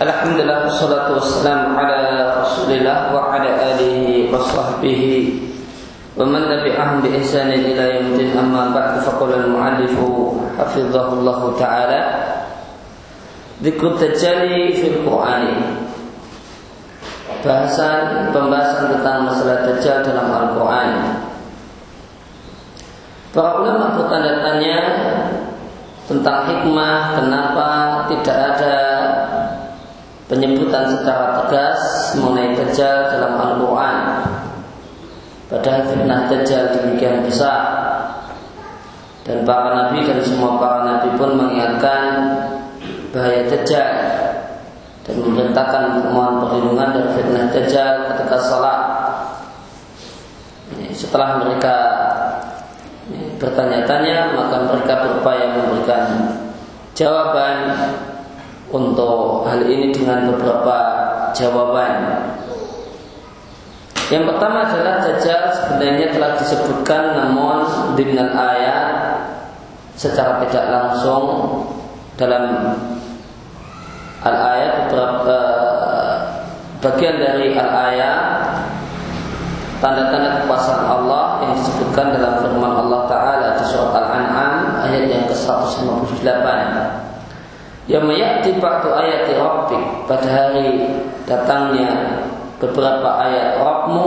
Alhamdulillah wassalatu wassalamu ala Rasulillah wa ala alihi wa sahbihi wa man tabi'ahum bi ihsanin ila yaumil amma ba'du faqala al-mu'allif hafizahullah taala. Dzikr tajali fil Qur'ani. Bahasan pembahasan tentang masalah dajjal dalam Al-Qur'an. Para ulama bertanda tanya tentang hikmah kenapa tidak ada penyebutan secara tegas mengenai Dajjal dalam Al-Quran. Padahal fitnah Dajjal demikian besar. Dan para nabi dan semua para nabi pun mengingatkan bahaya Dajjal Dan memerintahkan mohon perlindungan dari fitnah Dajjal ketika salat. Setelah mereka bertanya-tanya maka mereka berupaya memberikan jawaban untuk hal ini dengan beberapa jawaban. Yang pertama adalah Dajjal sebenarnya telah disebutkan namun dengan ayat secara tidak langsung dalam al-ayat beberapa bagian dari al-ayat tanda-tanda kekuasaan Allah yang disebutkan dalam firman Allah Ta'ala di surat Al-An'am ayat yang ke-158 yang mayati ba'du ayati rabbik pada hari datangnya beberapa ayat Rabbmu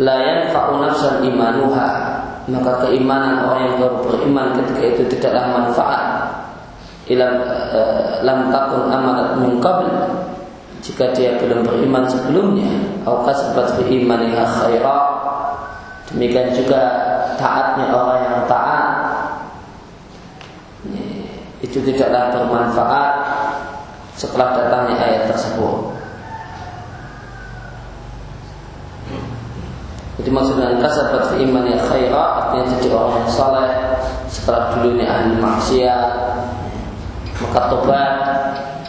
la yanfa'u nafsan imanuha. Maka keimanan orang yang baru beriman ketika itu tidaklah manfaat. Ilam uh, lam takun amanat min qabl. Jika dia belum beriman sebelumnya atau kasabat fi imaniha khaira demikian juga taatnya orang yang taat itu tidaklah bermanfaat setelah datangnya ayat tersebut. Jadi maksud dengan kasabat fi iman yang khaira artinya jadi orang yang saleh setelah dulunya ahli maksiat maka tobat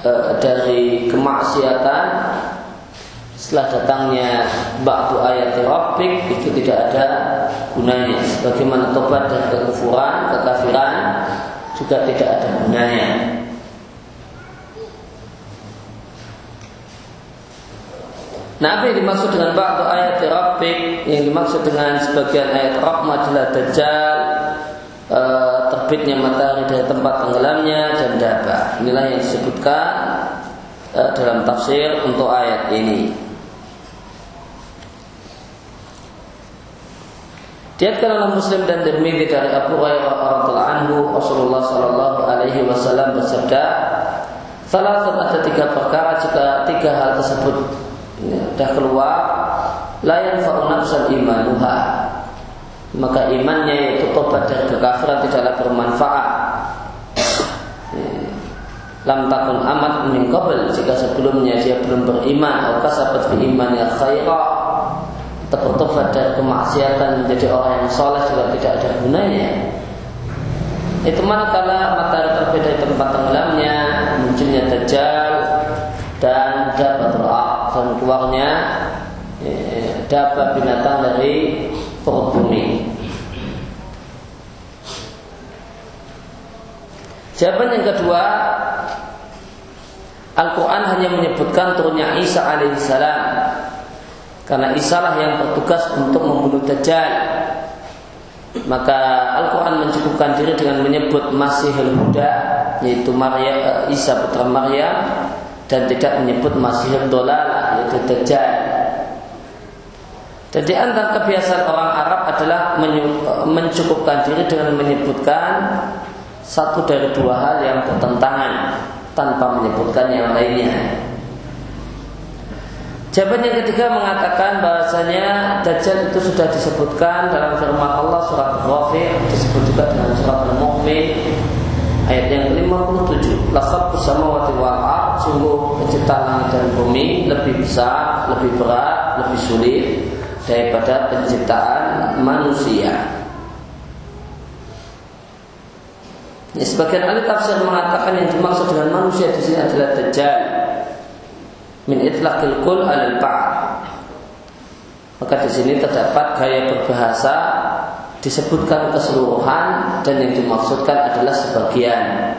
e, dari kemaksiatan setelah datangnya ba'du ayat rabbik itu tidak ada gunanya sebagaimana tobat dari kekufuran, kekafiran juga tidak ada gunanya. Nah, apa yang dimaksud dengan ba'du ayat Rabbik Yang dimaksud dengan sebagian ayat Rabb adalah Dajjal e, Terbitnya matahari dari tempat tenggelamnya Dan daba Inilah yang disebutkan e, Dalam tafsir untuk ayat ini Diatkan oleh Muslim dan Tirmidzi dari Abu Hurairah radhiyallahu anhu Rasulullah sallallahu alaihi wasallam bersabda, "Salah ada tiga perkara jika tiga hal tersebut ya, sudah keluar, la yanfa'u nafsan imanuha." Maka imannya yaitu tobat dari kekafiran tidaklah bermanfaat. Ya. Lam takun amat min jika sebelumnya dia belum beriman atau kasabat fi imannya khairah bertobat dari kemaksiatan menjadi orang yang soleh juga tidak ada gunanya. Itu manakala matahari terbit dari tempat tenggelamnya, munculnya dajjal dan dapat dan keluarnya eh, dapat binatang dari perut bumi. Jawaban yang kedua, Al-Quran hanya menyebutkan turunnya Isa alaihissalam karena Isalah yang bertugas untuk membunuh Dajjal Maka Al-Quran mencukupkan diri dengan menyebut Masihul Huda Yaitu Maria, eh, Isa putra Maryam Dan tidak menyebut Masihul Dolala Yaitu Dajjal Jadi antara kebiasaan orang Arab adalah mencukupkan diri dengan menyebutkan satu dari dua hal yang bertentangan tanpa menyebutkan yang lainnya. Jawaban yang ketiga mengatakan bahasanya Dajjal itu sudah disebutkan dalam firman Allah surat Ghafir disebut juga dengan surat Al-Mu'min ayat yang ke-57 Lakab samawati wal sungguh penciptaan langit dan bumi lebih besar, lebih berat, lebih sulit daripada penciptaan manusia. Ya, sebagian ahli tafsir mengatakan yang dimaksud dengan manusia di sini adalah Dajjal min itlaqil kul alal ba'd. Maka di sini terdapat gaya berbahasa disebutkan keseluruhan dan yang dimaksudkan adalah sebagian.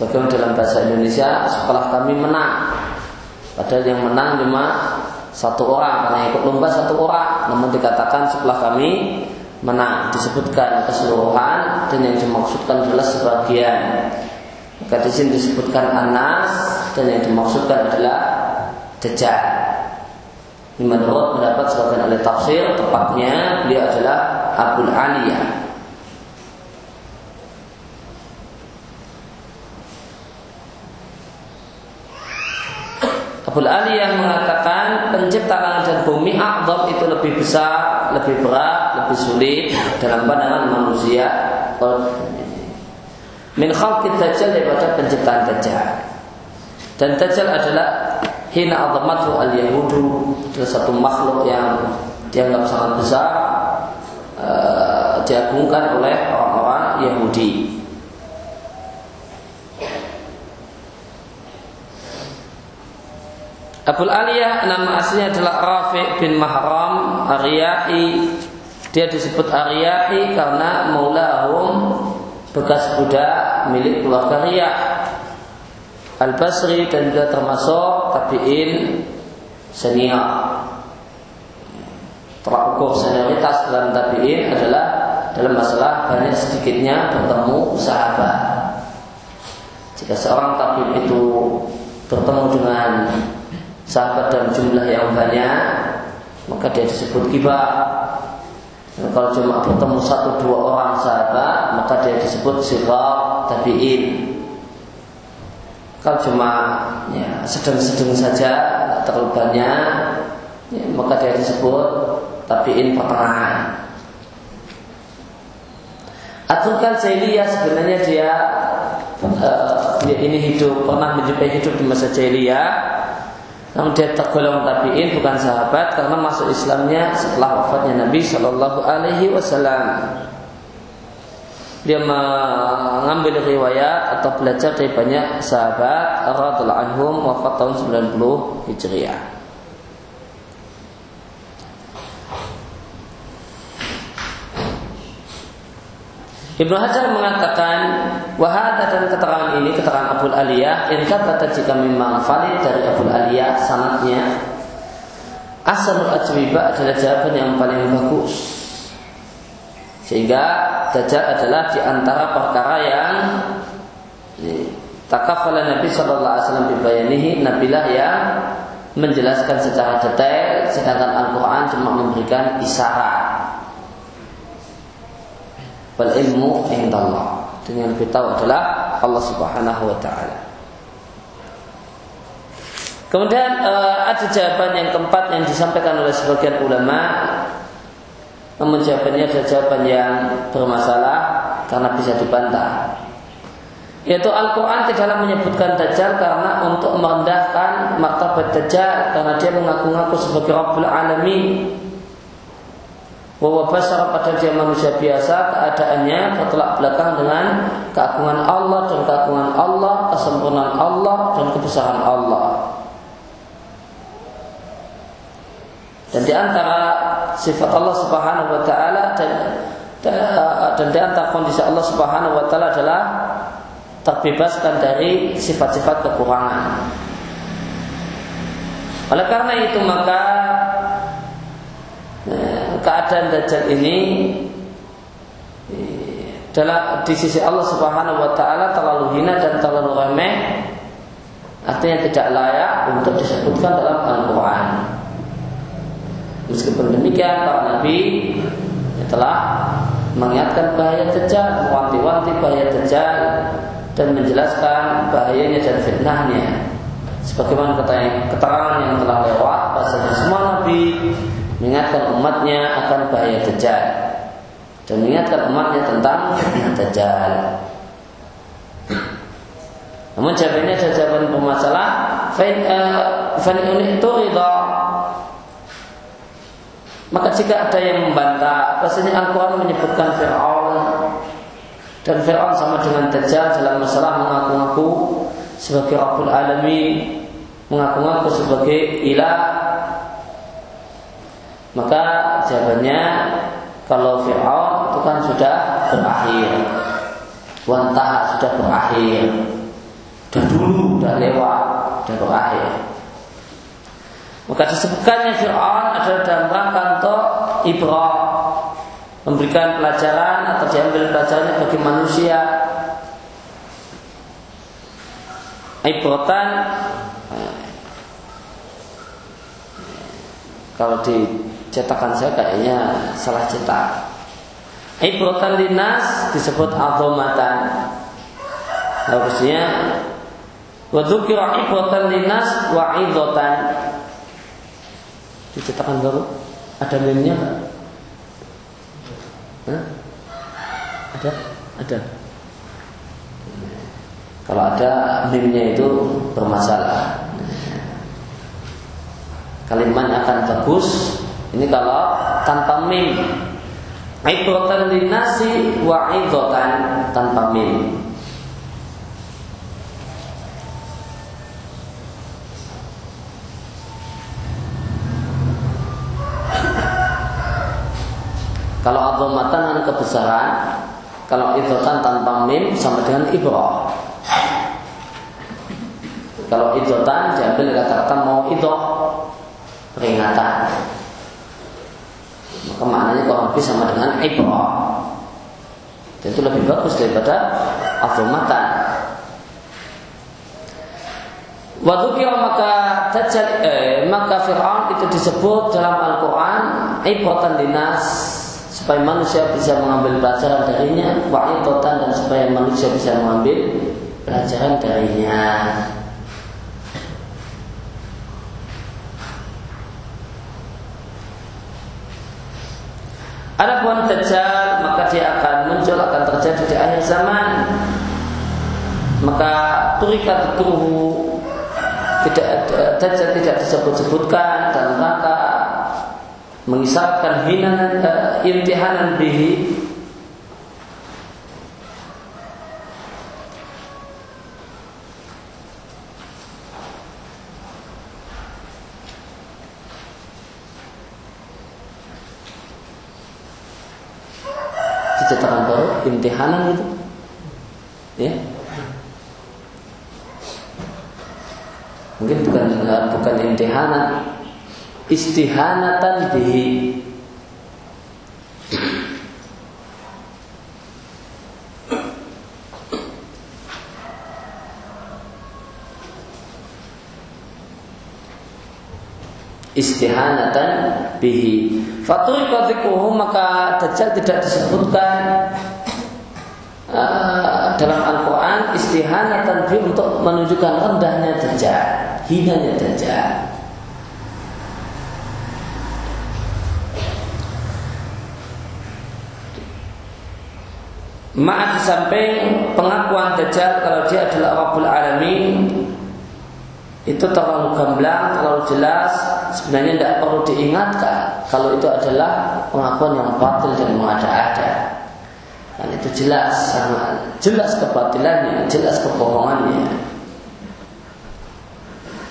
Sebagaimana dalam bahasa Indonesia setelah kami menang Padahal yang menang cuma satu orang Karena ikut lomba satu orang Namun dikatakan setelah kami menang Disebutkan keseluruhan Dan yang dimaksudkan adalah sebagian Maka di sini disebutkan Anas Dan yang dimaksudkan adalah Dajjal. Ini menurut pendapat sebagian ahli tafsir Tepatnya beliau adalah Abul Aliyah. Abul Ali yang mengatakan pencipta langit dan bumi A'zam itu lebih besar, lebih berat, lebih sulit dalam pandangan manusia min khalqid dajjal daripada penciptaan dajjal. Dan dajjal adalah hina azamatu al yahudu adalah satu makhluk yang dianggap sangat besar uh, diagungkan oleh orang-orang Yahudi. Abul Aliyah nama aslinya adalah Rafi bin Mahram Ariyai Dia disebut Ariyai karena maulahum bekas budak milik keluarga Riyah. Al-Basri dan juga termasuk tabi'in senior. Terukur senioritas dalam tabi'in adalah dalam masalah banyak sedikitnya bertemu sahabat. Jika seorang tabi'in itu bertemu dengan sahabat dalam jumlah yang banyak maka dia disebut kibah dan kalau cuma bertemu satu dua orang sahabat maka dia disebut sifat tabiin. Kalau cuma ya, sedang-sedang saja terlalu banyak ya, maka dia disebut tabiin pertengahan Aturkan jahiliyah sebenarnya dia uh, dia ini hidup pernah menjumpai hidup di masa jahiliyah namun dia tergolong tabiin bukan sahabat karena masuk Islamnya setelah wafatnya Nabi Shallallahu Alaihi Wasallam. Dia mengambil riwayat atau belajar dari banyak sahabat radhiallahu anhum wafat tahun 90 Hijriah. Ibnu Hajar mengatakan wahada dan keterangan ini keterangan Abu Aliyah in kata jika memang valid dari Abu Aliyah sanatnya asal ajwibah adalah jawaban yang paling bagus sehingga Dajjal adalah di antara perkara yang takafala Nabi Shallallahu Alaihi Wasallam bibayanihi Nabilah yang menjelaskan secara detail sedangkan Al-Quran cuma memberikan isyarat Wal ilmu indallah. Dan yang lebih tahu adalah Allah Subhanahu wa taala. Kemudian uh, ada jawaban yang keempat yang disampaikan oleh sebagian ulama. Namun jawabannya adalah jawaban yang bermasalah karena bisa dibantah. Yaitu Al-Quran tidaklah menyebutkan Dajjal karena untuk merendahkan martabat Dajjal karena dia mengaku-ngaku sebagai Rabbul Alamin bahwa basar pada dia manusia biasa keadaannya bertolak belakang dengan keagungan Allah dan keagungan Allah, kesempurnaan Allah dan kebesaran Allah. Dan di antara sifat Allah Subhanahu wa taala dan dan di antara kondisi Allah Subhanahu wa taala adalah terbebaskan dari sifat-sifat kekurangan. Oleh karena itu maka keadaan Dajjal ini dalam di sisi Allah Subhanahu wa taala terlalu hina dan terlalu remeh artinya tidak layak untuk disebutkan dalam Al-Qur'an. Meskipun demikian para nabi telah mengingatkan bahaya Dajjal, mewanti-wanti bahaya Dajjal dan menjelaskan bahayanya dan fitnahnya. Sebagaimana keterangan yang telah lewat bahasanya semua nabi mengingatkan umatnya akan bahaya dajjal dan mengingatkan umatnya tentang dajjal. Namun jawabannya adalah jawaban bermasalah. Fan eh, itu maka jika ada yang membantah, pastinya Al-Quran menyebutkan Fir'aun dan Fir'aun sama dengan Dajjal dalam masalah mengaku-ngaku sebagai Rabbul Alamin, mengaku-ngaku sebagai ilah maka jawabannya kalau Fir'aun itu kan sudah berakhir. Wantah sudah berakhir. Sudah dulu, sudah lewat, sudah berakhir. Maka disebutkannya Fir'aun adalah dalam rangka untuk ibrah memberikan pelajaran atau diambil pelajarannya bagi manusia ibratan eh, kalau dicetakan saya kayaknya salah cetak. Ibratan dinas disebut azomatan harusnya Wadukira ibratan linas wa idotan Dicetakan baru? Ada meme-nya Hah? Ada? Ada? Kalau ada meme-nya itu bermasalah. Kalimat akan bagus Ini kalau tanpa meme Ibratan linasi wa idotan tanpa meme Kalau azamatan adalah kebesaran, kalau idotan tanpa mim sama dengan ibrah. Kalau idotan diambil kata-kata mau idoh peringatan. Maka maknanya kurang lebih sama dengan ibrah. Dan itu lebih bagus daripada azamatan. Waktu maka Dajjal, eh, maka Fir'aun itu disebut dalam Al-Quran ibratan dinas supaya manusia bisa mengambil pelajaran darinya wa'itotan dan supaya manusia bisa mengambil pelajaran darinya Adapun Dajjal maka dia akan muncul akan terjadi di akhir zaman. Maka turikat tuhu tidak Dajjal tidak disebut-sebutkan dalam rangka mengisahkan hina uh, imtihanan bihi cetakan baru imtihanan itu ya. Mungkin bukan bukan imtihanan istihanatan bihi. Istihanatan bihi. Faturika maka dajjal tidak disebutkan uh, dalam Al-Qur'an istihanatan bihi untuk menunjukkan rendahnya dajjal hinanya dajjal. Maaf di samping pengakuan Dajjal kalau dia adalah Rabbul Alamin itu terlalu gamblang, terlalu jelas sebenarnya tidak perlu diingatkan kalau itu adalah pengakuan yang batil dan mengada-ada dan itu jelas sangat jelas kebatilannya jelas kebohongannya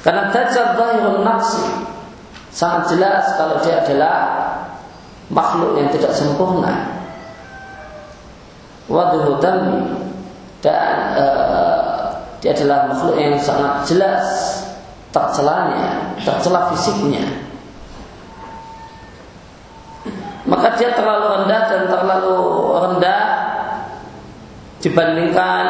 karena Dajjal zahirun nafsi sangat jelas kalau dia adalah makhluk yang tidak sempurna wadhu dan uh, dia adalah makhluk yang sangat jelas tercelanya, tercela fisiknya. Maka dia terlalu rendah dan terlalu rendah dibandingkan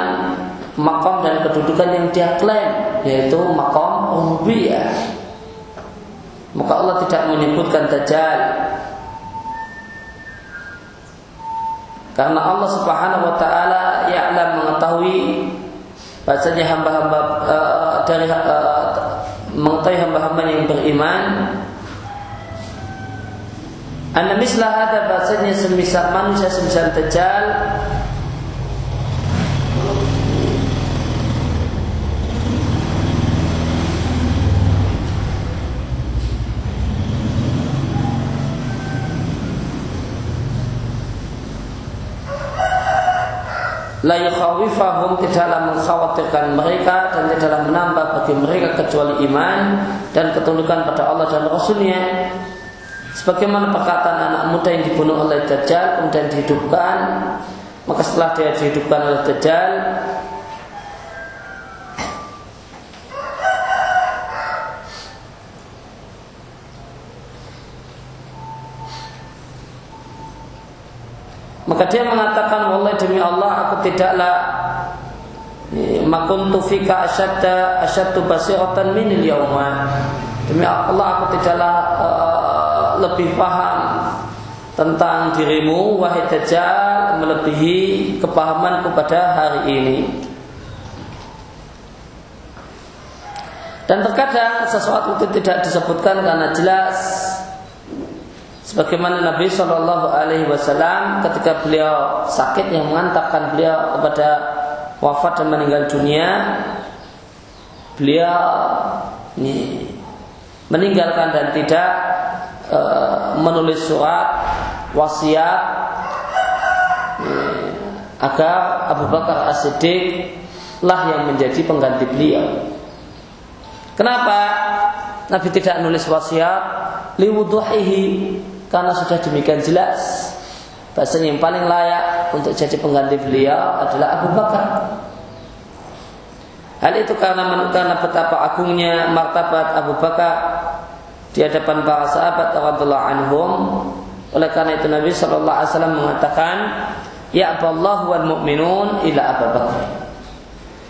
makom dan kedudukan yang dia klaim yaitu makom rububiyah. Maka Allah tidak menyebutkan dajjal Karena Allah Subhanahu wa taala ya'lam mengetahui bahasanya hamba-hamba uh, dari uh, mengetahui hamba-hamba yang beriman Anna mislah ada bahasanya semisal manusia semisal dajjal la yukhawifahum tidaklah mengkhawatirkan mereka dan tidaklah menambah bagi mereka kecuali iman dan ketundukan pada Allah dan Rasulnya. Sebagaimana perkataan anak muda yang dibunuh oleh Dajjal kemudian dihidupkan maka setelah dia dihidupkan oleh Dajjal maka dia mengatakan Allah aku tidaklah Makuntu fika asyadda asyaddu basiratan minil yawma Demi Allah aku tidaklah uh, lebih paham tentang dirimu wahai Dajjal melebihi kepahaman kepada hari ini. Dan terkadang sesuatu itu tidak disebutkan karena jelas sebagaimana Nabi Shallallahu Alaihi Wasallam ketika beliau sakit yang mengantarkan beliau kepada wafat dan meninggal dunia, beliau ini, meninggalkan dan tidak e, menulis surat wasiat eh, agar Abu Bakar As-Siddiq lah yang menjadi pengganti beliau. Kenapa Nabi tidak nulis wasiat liwuduhihi karena sudah demikian jelas bahasanya yang paling layak untuk jadi pengganti beliau adalah Abu Bakar. Hal itu karena karena betapa agungnya martabat Abu Bakar di hadapan para sahabat radhiyallahu anhum oleh karena itu Nabi Shallallahu Alaihi Wasallam mengatakan, Ya Allah wal mu'minun ila Abu Bakar.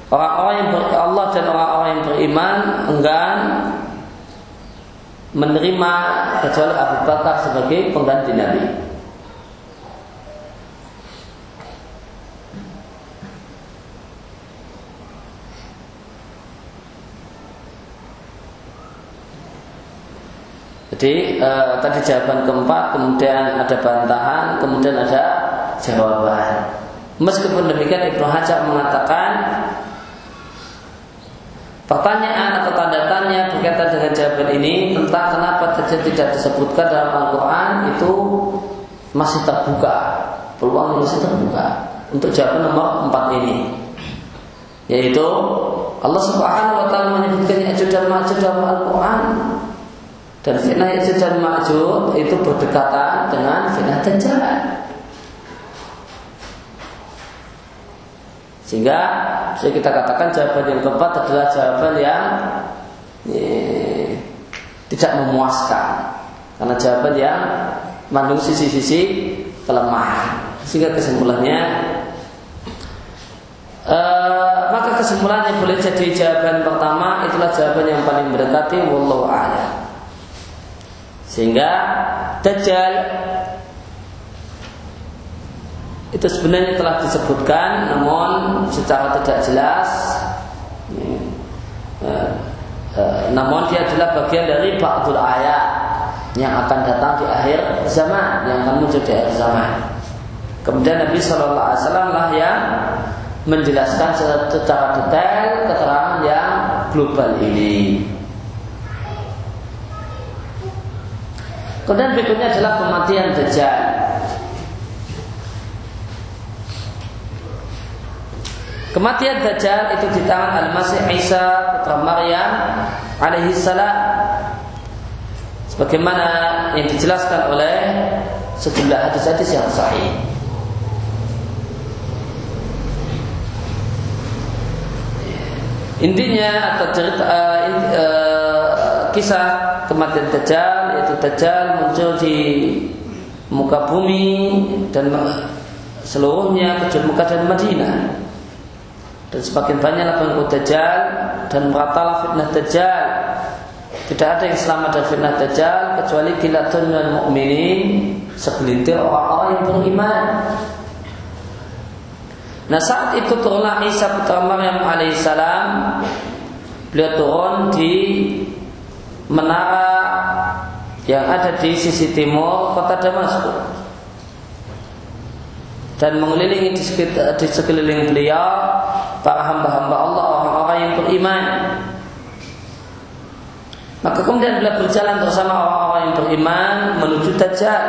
Orang-orang yang ber, Allah dan orang-orang yang beriman enggan menerima kecuali Abu Bakar sebagai pengganti Nabi. Jadi uh, tadi jawaban keempat, kemudian ada bantahan, kemudian ada jawaban. Meskipun demikian Ibnu Hajar mengatakan pertanyaan ini tentang kenapa tidak disebutkan dalam Al-Quran itu masih terbuka, peluang masih terbuka. Untuk jawaban nomor empat ini, yaitu Allah Subhanahu Wa Taala menyebutkan Ya'juj dan Ma'juj dalam Al-Quran. Dan fitnah Ya'juj dan Ma'juj itu berdekatan dengan fitnah Dajjal. Sehingga bisa kita katakan jawaban yang keempat adalah jawaban yang eh, tidak memuaskan. Karena jawaban yang mengandung sisi-sisi kelemahan. Sehingga kesimpulannya Uh, maka kesimpulannya boleh jadi jawaban pertama itulah jawaban yang paling mendekati wallahu a'lam. Sehingga Dajjal itu sebenarnya telah disebutkan namun secara tidak jelas eh, eh, namun dia adalah bagian dari ba'dul ayat yang akan datang di akhir zaman yang akan muncul di akhir zaman kemudian Nabi Shallallahu Alaihi Wasallam lah yang menjelaskan secara detail keterangan yang global ini Kemudian berikutnya adalah kematian Dajjal. Kematian Dajjal itu di tangan Al-Masih Isa putra Maryam alaihi salam. Sebagaimana yang dijelaskan oleh sejumlah hadis-hadis yang sahih. Intinya atau cerita uh, uh, kisah kematian Dajjal yaitu Dajjal muncul di muka bumi dan seluruhnya kecuali Mekah dan Madinah dan semakin banyaklah pengikut Dajjal dan meratalah fitnah Dajjal. Tidak ada yang selamat dari fitnah Dajjal kecuali kilatun dan mukminin segelintir orang-orang yang beriman Nah saat itu turunlah Isa putra Maryam alaihissalam Beliau turun di menara yang ada di sisi timur kota Damaskus dan mengelilingi di, sekitar, di sekeliling beliau para hamba-hamba Allah orang-orang yang beriman. Maka kemudian beliau berjalan bersama orang-orang yang beriman menuju Dajjal.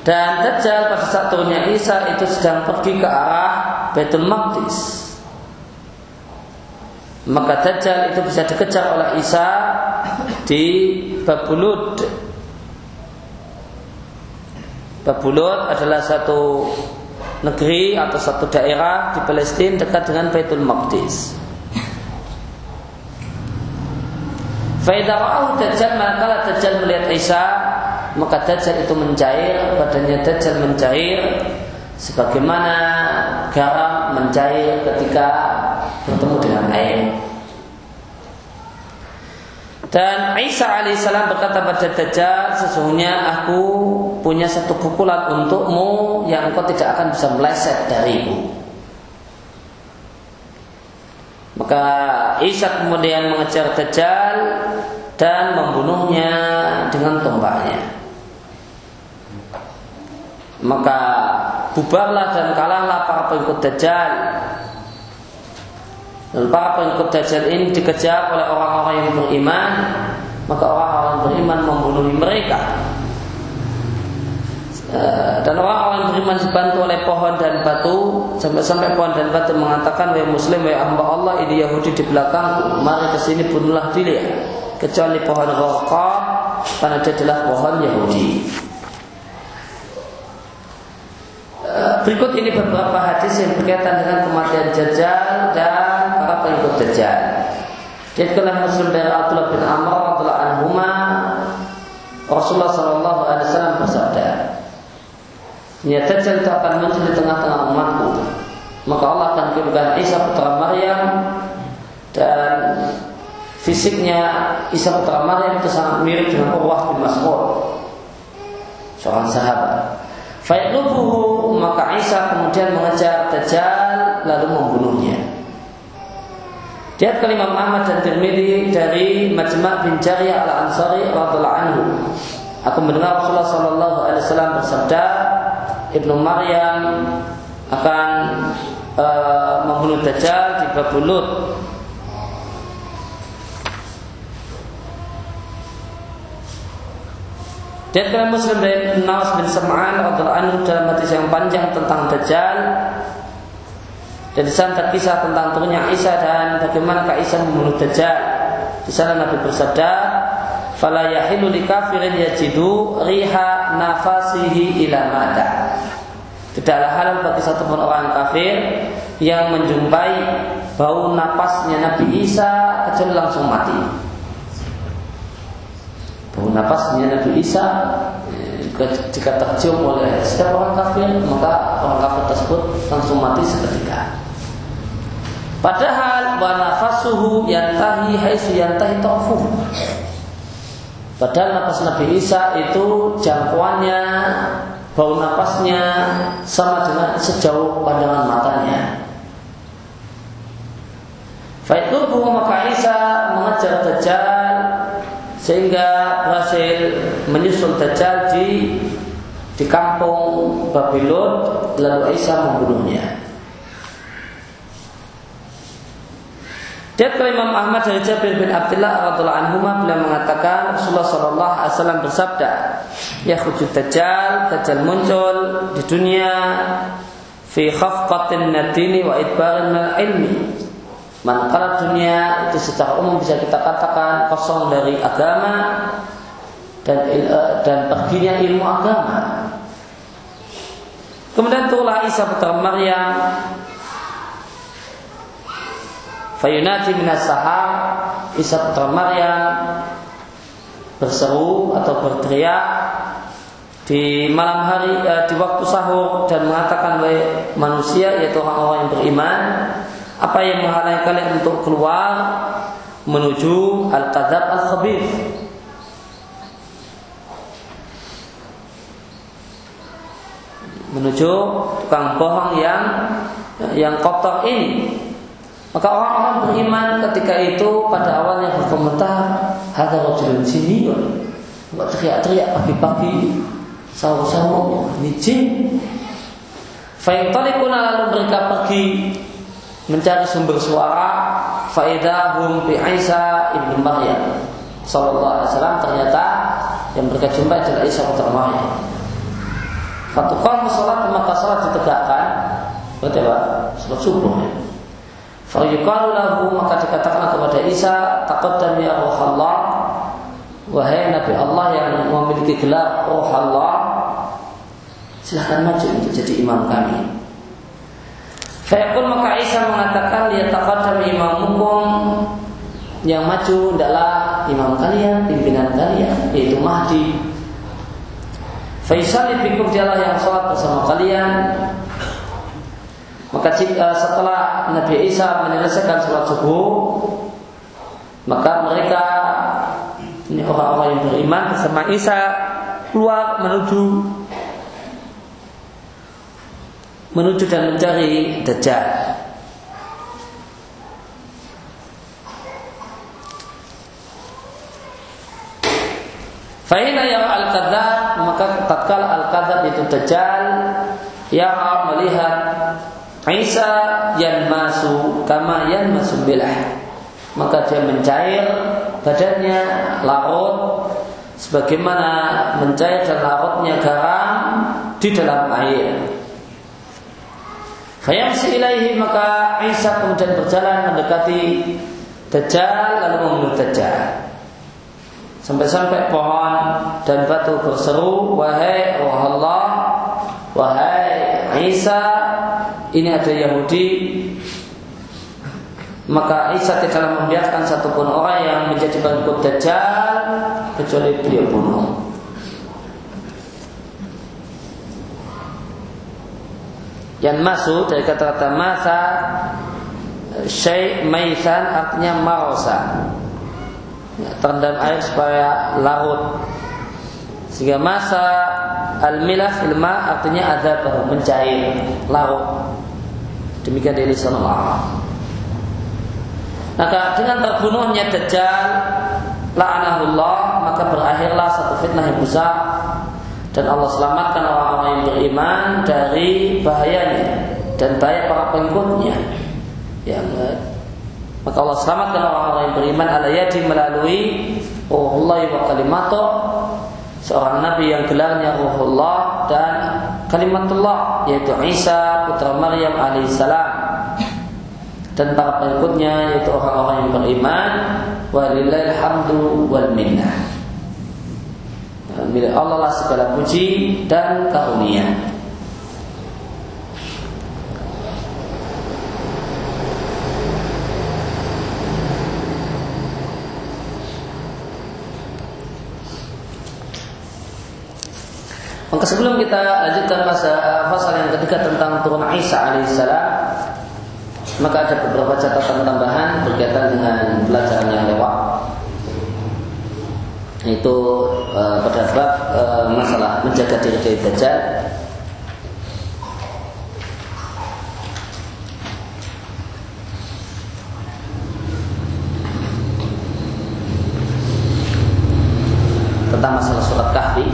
Dan Dajjal pada saat turunnya Isa itu sedang pergi ke arah Baitul Maqdis. Maka Dajjal itu bisa dikejar oleh Isa di Babulud. Babulud adalah satu negeri atau satu daerah di Palestina dekat dengan Baitul Maqdis. Faidara'ahu Dajjal manakala Dajjal melihat Isa maka Dajjal itu mencair, badannya Dajjal mencair sebagaimana garam mencair ketika bertemu dengan air. Dan Isa alaihissalam berkata pada Dajjal, sesungguhnya aku punya satu pukulan untukmu yang engkau tidak akan bisa meleset dariku. Maka Isa kemudian mengejar Dajjal dan membunuhnya dengan tombaknya. Maka bubarlah dan kalahlah para pengikut Dajjal dan para pengikut Dajjal ini dikejar oleh orang-orang yang beriman, maka orang-orang beriman membunuh mereka. Eh, dan orang-orang beriman dibantu oleh pohon dan batu sampai-sampai pohon dan batu mengatakan wahai muslim wahai hamba Allah ini Yahudi di belakangku mari ke sini bunuhlah dia kecuali pohon rokok karena dia adalah pohon Yahudi eh, berikut ini beberapa hadis yang berkaitan dengan kematian Dajjal dan Dajjal. Diatkanlah Muslim dari Abdullah bin Amr radhiyallahu anhuma Rasulullah sallallahu alaihi wasallam bersabda, "Ya Dajjal itu akan muncul di tengah-tengah umatku. Maka Allah akan kirimkan Isa putra Maryam dan fisiknya Isa putra Maryam itu sangat mirip dengan Urwah bin Mas'ud seorang sahabat. Fayaqlubuhu maka Isa kemudian mengejar Dajjal lalu membunuhnya. Dia ke Imam Ahmad dan Tirmidzi dari Majma' bin Jariyah al-Ansari radhiallahu anhu. Aku mendengar Rasulullah sallallahu alaihi wasallam bersabda, Ibnu Maryam akan uh, membunuh Dajjal di Babulut. Dia kalian Muslim dari Nawas bin Sam'an radhiallahu anhu dalam hadis yang panjang tentang Dajjal dan di sana kisah tentang turunnya Isa dan bagaimana Isa membunuh Dajjal. Di sana Nabi bersabda, "Fala yahilu likafirin yajidu riha nafasihi ila mada." Tidaklah halal bagi satu pun orang kafir yang menjumpai bau napasnya Nabi Isa kecuali langsung mati. Bau napasnya Nabi Isa eh, jika tercium oleh setiap orang kafir maka orang kafir tersebut langsung mati seketika. Padahal wa nafasuhu yantahi haitsu yantahi ta'fuh. Padahal nafas Nabi Isa itu jangkauannya bau napasnya sama dengan sejauh pandangan matanya. Faituhu maka Isa mengejar Dajjal sehingga berhasil menyusul Dajjal di di kampung Babylon lalu Isa membunuhnya. Dia ke Imam Ahmad dari Jabir bin Abdullah radhiallahu anhu beliau mengatakan Rasulullah sallallahu alaihi wasallam bersabda, "Ya khujud dajjal, dajjal muncul di dunia fi khafqatin nadini wa idbarin min ilmi." Manakala dunia itu secara umum bisa kita katakan kosong dari agama dan eh, dan perginya ilmu agama. Kemudian turunlah Isa putra Maryam Fayunati minas sahar Isa putra Maryam berseru atau berteriak di malam hari eh, di waktu sahur dan mengatakan oleh manusia yaitu orang-orang yang beriman apa yang menghalangi kalian untuk keluar menuju al-qadzab al-khabir? Menuju tukang bohong yang yang kotor ini maka orang-orang beriman ketika itu pada awalnya berkomentar, "Hadza rajulun jiniyun." Enggak teriak-teriak pagi-pagi sahur-sahur ini jin. Fa'intalikuna lalu mereka pergi mencari sumber suara faidahum bi Isa ibnu Maryam sallallahu alaihi wasallam ternyata yang mereka jumpa adalah Isa putra Maryam. Fatukal salat maka salat ditegakkan berarti apa? Salat subuh ya. Fayuqalu maka dikatakan kepada Isa taqaddam ya roh Allah. Wahai Nabi Allah yang memiliki gelar roh Allah Silahkan maju untuk jadi imam kami. Fayaqul maka Isa mengatakan Dia taqaddam imamukum. Yang maju adalah imam kalian, pimpinan kalian Yaitu Mahdi. Faisal bikum dialah yang sholat bersama kalian maka jika setelah Nabi Isa menyelesaikan sholat subuh maka mereka ini orang-orang yang beriman bersama Isa keluar menuju menuju dan mencari Dajjal. Fahina yang al kadzab maka tatkala al kadzab itu Dajjal yang melihat Isa yang masuk kama yang masuk bilah maka dia mencair badannya larut sebagaimana mencair dan larutnya garam di dalam air. Fayamsi ilaihi maka Isa kemudian berjalan mendekati Dajjal lalu membunuh Dajjal. Sampai-sampai pohon dan batu berseru, wahai roh Allah, wahai Isa, ini ada Yahudi. Maka Isa tidaklah membiarkan satupun orang yang menjadi pengikut Dajjal kecuali beliau bunuh. Yang masuk dari kata-kata masa Syekh Maisan artinya marosa ya, terendam air supaya larut sehingga masa al-milah ilma artinya ada mencair larut. Demikian dari lisan Allah maka dengan terbunuhnya Dajjal la'anahullah maka berakhirlah satu fitnah yang besar. Dan Allah selamatkan orang-orang yang beriman dari bahayanya dan bahaya para pengikutnya. Yang maka Allah selamatkan orang-orang yang beriman ala yadi melalui ruhullah wa kalimato seorang nabi yang gelarnya ruhullah dan kalimatullah yaitu Isa putra Maryam alaihissalam dan para pengikutnya yaitu orang-orang yang beriman walillahil hamdu wal minnah. Allah lah segala puji dan karunia Maka sebelum kita lanjutkan masa pasal yang ketiga tentang turun Isa alaihissalam, maka ada beberapa catatan tambahan berkaitan dengan pelajaran yang lewat. Itu e, pada bab e, masalah menjaga diri dari dajjal. Tentang masalah surat kahfi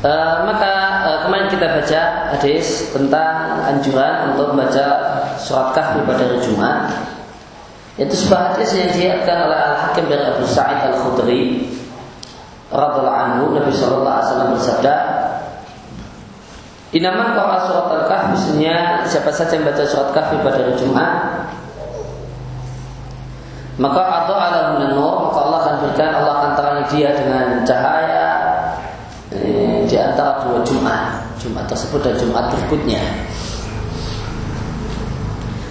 Uh, maka uh, kemarin kita baca hadis tentang anjuran untuk membaca surat kahfi pada hari Jumat. Itu sebuah hadis yang diriatkan oleh Al Hakim dari Abu Sa'id Al Khudri radhiallahu anhu Nabi Shallallahu Alaihi Wasallam bersabda, Inaman kau surat Al Kahfi Misalnya siapa saja yang baca surat kahfi pada hari Jumat maka atau ada nur maka Allah akan berikan Allah akan terangi dia dengan cahaya Jumat, Jumat tersebut dan Jumat berikutnya.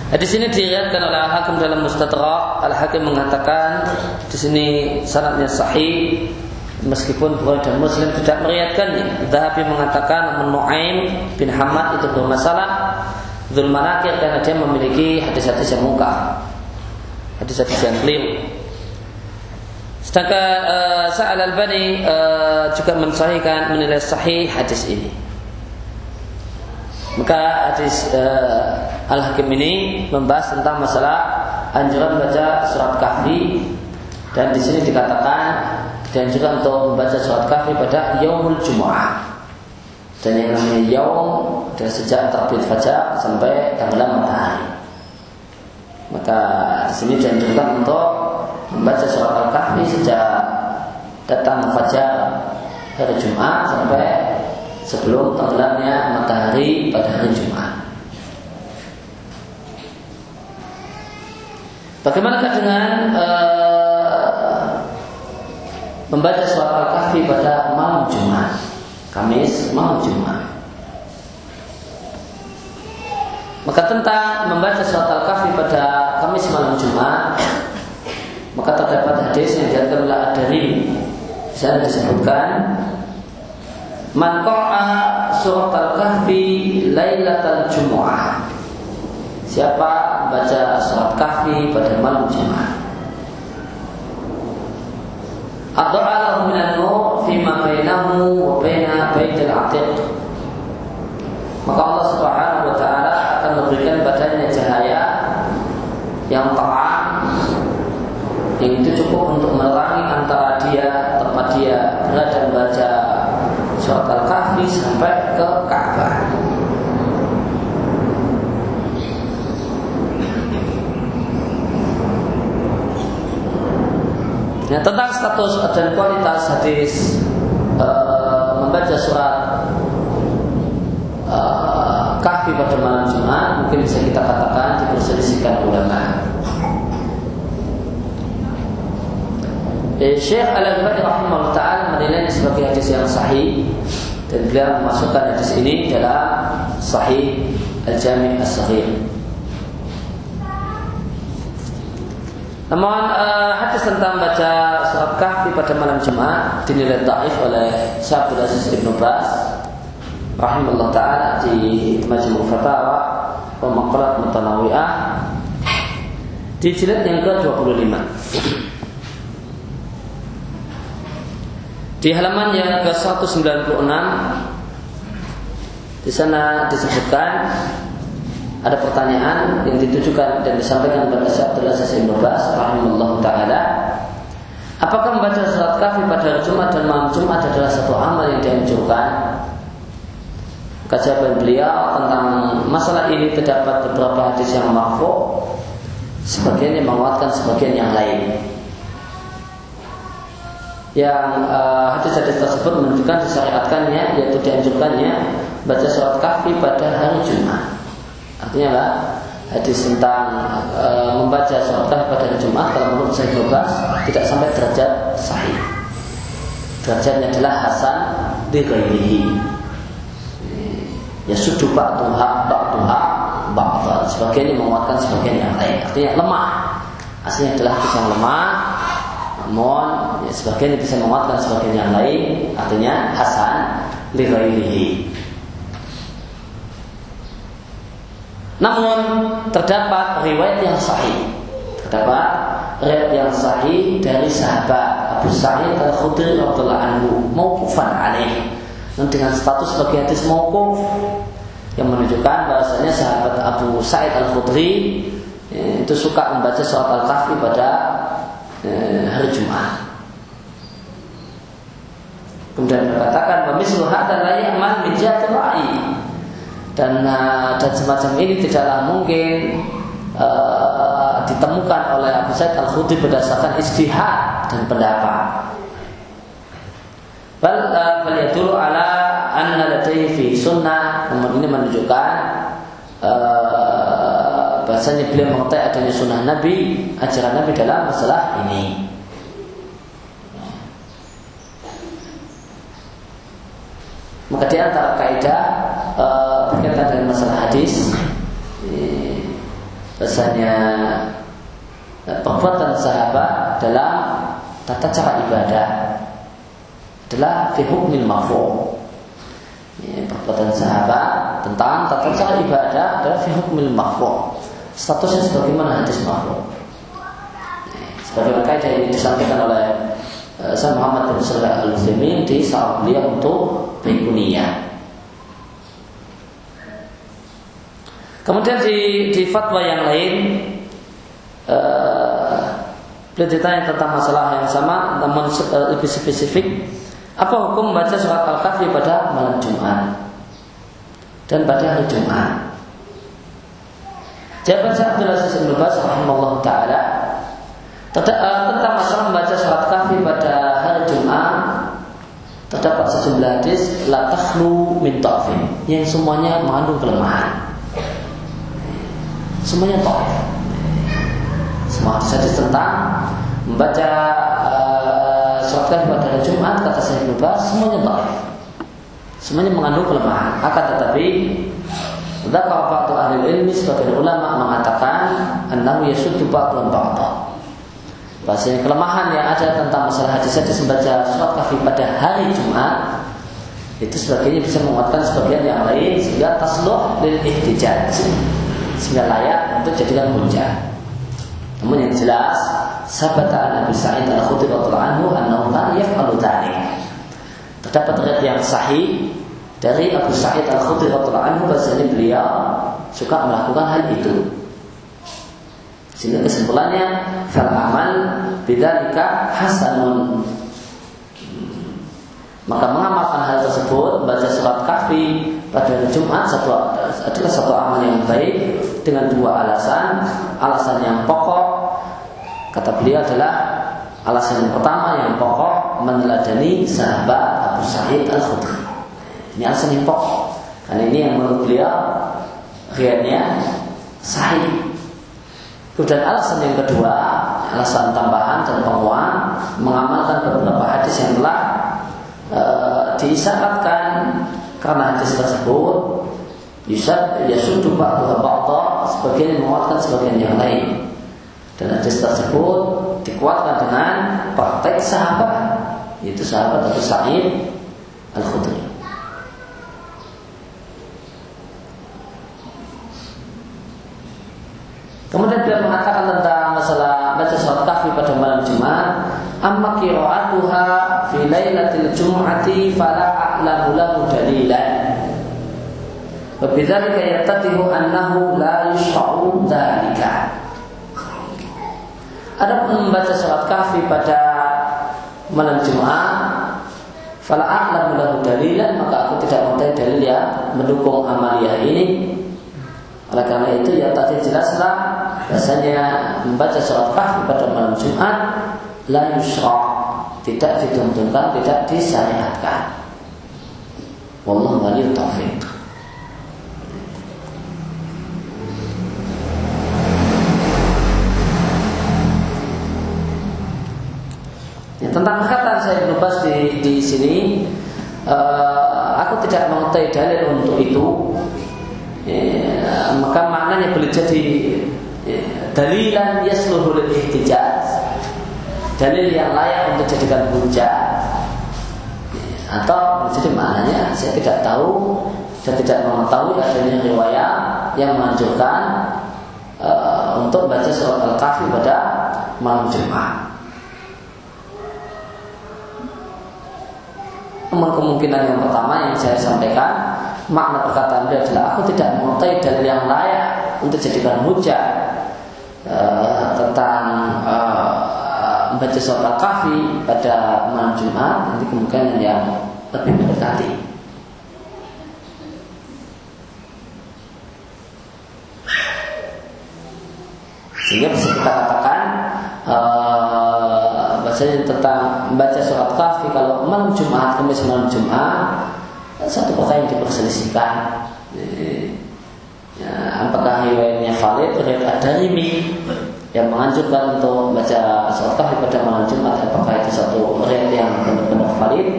Nah, di sini diriatkan oleh Al Hakim dalam Mustadrak. Al Hakim mengatakan di sini sanadnya sahih meskipun Bukhari dan Muslim tidak meriatkannya. Zahabi mengatakan Nuaim bin Hamad itu bermasalah. Zulmanakir karena dia memiliki hadis-hadis yang muka, hadis-hadis yang keliru. Sedangkan uh, Sa'al al-Bani uh, juga mensahihkan menilai sahih hadis ini. Maka hadis uh, Al-Hakim ini membahas tentang masalah anjuran baca surat kahfi dan di sini dikatakan dan juga untuk membaca surat kahfi pada yaumul jumu'ah. Dan yang namanya yaum dari sejak terbit fajar sampai tenggelam matahari. Maka di sini dianjurkan untuk membaca surat Al-Kahfi sejak datang fajar hari Jumat sampai sebelum tenggelamnya matahari pada hari Jumat. Bagaimana dengan uh, membaca surat Al-Kahfi pada malam Jumat, Kamis malam Jumat? Maka tentang membaca surat Al-Kahfi pada Kamis malam Jumat Maka terdapat hadis yang diatur oleh dari Di disebutkan Man surat Al-Kahfi Lailatul Jumu'ah. Siapa baca surat Kahfi pada malam Jumat Addu'a minan nur Fima bainahu wa baitil atiq. Maka Allah subhanahu wa ta'ala akan memberikan badannya cahaya Yang terang Yang itu cukup untuk menerangi antara dia Tempat dia berada membaca surat Al-Kahfi sampai ke Ka'bah. Nah, tentang status dan kualitas hadis uh, membaca surat uh, kahfi pada malam Jumat mungkin bisa kita katakan diperselisihkan ulama. Eh, Syekh Al-Albani rahimahullah taala menilainya sebagai hadis yang sahih dan beliau memasukkan hadis ini dalam Sahih Al-Jami' As-Sahih. Namun uh, hadis tentang baca surat kahfi pada malam Jumat dinilai taif oleh Syekh Abdul Aziz Ibn Bas rahimahullah taala di Majmu' Fatawa wa Maqalat di jilid yang ke-25. Di halaman yang ke-196 di sana disebutkan ada pertanyaan yang ditujukan dan disampaikan kepada Syekh Abdul Aziz Ibn Bas taala. Apakah membaca surat kafir pada hari Jumat dan malam Jumat adalah satu amal yang dianjurkan? Kajian beliau tentang masalah ini terdapat beberapa hadis yang marfu, sebagian yang menguatkan sebagian yang lain yang uh, hadis-hadis tersebut menunjukkan disyariatkannya yaitu dianjurkannya baca surat kahfi pada hari Jumat. Artinya apa? Hadis tentang uh, membaca kahfi pada hari Jumat kalau menurut saya bebas tidak sampai derajat sahih. Derajatnya adalah hasan di. Ya sudah ba'duha ba'duha ba'dha. Sebagian yang menguatkan sebagian yang lain. Artinya lemah. Aslinya adalah hadis yang lemah namun ya, sebagian bisa menguatkan sebagian yang lain artinya hasan li Namun terdapat riwayat yang sahih. Terdapat riwayat yang sahih dari sahabat Abu Sa'id Al-Khudri radhiyallahu anhu mauqufan alaih. Dengan status sebagai hadis yang menunjukkan bahasanya sahabat Abu Sa'id Al-Khudri ya, itu suka membaca surat Al-Kahfi pada Eh, hari Jumat. Kemudian berkatakan pemislu dan layak ya'mal min ra'i. Dan uh, dan semacam ini tidaklah mungkin uh, ditemukan oleh Abu Said Al-Khudri berdasarkan istihad dan pendapat. Bal uh, dulu ala anna fi sunnah namun ini menunjukkan uh, bahasanya beliau mengetahui adanya sunnah Nabi, ajaran Nabi dalam masalah ini. Maka di antara kaidah berkaitan dengan masalah hadis, bahasanya e, perbuatan sahabat dalam tata cara ibadah adalah fi hukmil mafhum. perbuatan sahabat tentang tata cara ibadah adalah fi hukmil mafhum statusnya sebagaimana hadis makhluk. Sebagai kaidah ini disampaikan oleh uh, Sayyid Muhammad bin Salah al Utsaimin di saat beliau untuk Baikuniyah. Kemudian di, di fatwa yang lain uh, beliau ditanya tentang masalah yang sama namun uh, lebih spesifik apa hukum membaca surat Al-Kahfi pada malam Jumat dan pada hari Jumat Jawaban saya Abdul Aziz bin Bas rahimahullah taala eh, tentang masalah membaca surat kahfi pada hari Jumat terdapat sejumlah hadis la takhlu min ta'fin yang semuanya mengandung kelemahan. Semuanya ta'if. Semua hadis tentang membaca uh, surat kahfi pada hari Jumat kata saya Ibnu semuanya ta'if. Semuanya mengandung kelemahan. Akan tetapi Sedangkan ba'du ahli ilmi sebagian ulama mengatakan annahu yasuddu ba'du ba'da. Bahasanya kelemahan yang ada tentang masalah hadis-hadis membaca surat kafi pada hari Jumat itu sebagainya bisa menguatkan sebagian yang lain sehingga tasluh lil ihtijaj sehingga layak untuk jadikan hujah. Namun yang jelas sahabat Nabi Sa'id al-Khudri radhiyallahu anhu annahu kana yaf'alu. Terdapat riwayat yang sahih dari Abu Sa'id Al-Khudri radhiyallahu anhu bahwasanya beliau suka melakukan hal itu. Sehingga kesimpulannya fal amal bidzalika hasanun. Maka mengamalkan hal tersebut membaca surat kafi pada hari Jumat satu adalah satu amal yang baik dengan dua alasan. Alasan yang pokok kata beliau adalah alasan yang pertama yang pokok meneladani sahabat Abu Sa'id Al-Khudri. Ini alasan yang pokok. Karena ini yang menurut beliau riadnya sahih. Kemudian alasan yang kedua, alasan tambahan dan penguat mengamalkan beberapa hadis yang telah e, diisyaratkan karena hadis tersebut Yusad yasudu ba'duha ba'da sebagian menguatkan sebagian yang lain. Dan hadis tersebut dikuatkan dengan praktek sahabat yaitu sahabat Abu Sa'id Al-Khudri. Kemudian dia mengatakan tentang masalah baca surat kahfi pada malam Jumat, amma qira'atuha fi lailatil jum'ati fala a'lamu lahu dalilan. Wa bidzalika yattatihu annahu la yushra'u dzalika. Ada membaca surat kahfi pada malam Jumat, fala a'lamu lahu dalilan, maka aku tidak mengetahui dalil yang mendukung amaliyah ini oleh karena itu ya tadi jelaslah bahasanya membaca surat kahfi pada malam Jumat la yusra tidak dituntunkan, tidak disyariatkan. Wallahu waliyul taufiq. Ya, tentang kata saya lepas di di sini uh, aku tidak mengetahui dalil untuk itu ya, maka maknanya boleh jadi ya, dalilan yasluhul ihtijaz dalil yang layak untuk jadikan hujah atau jadi maknanya saya tidak tahu saya tidak mengetahui adanya riwayat yang menganjurkan uh, untuk baca surat al-kahfi pada malam Jumat. Namun kemungkinan yang pertama yang saya sampaikan makna perkataan beliau adalah aku tidak mengetahui dalil yang layak untuk jadikan hujah uh, tentang uh, membaca surat al-kahfi pada malam Jumat nanti kemungkinan yang lebih mendekati. Sehingga bisa kita katakan uh, bahasanya tentang membaca surat kahfi kalau malam Jumat, kemis malam Jumat satu kota yang diperselisihkan ya, apakah riwayatnya valid riwayat ad-darimi yang menganjurkan untuk membaca surat kahfi pada malam Jumat apakah itu satu riwayat yang benar-benar valid?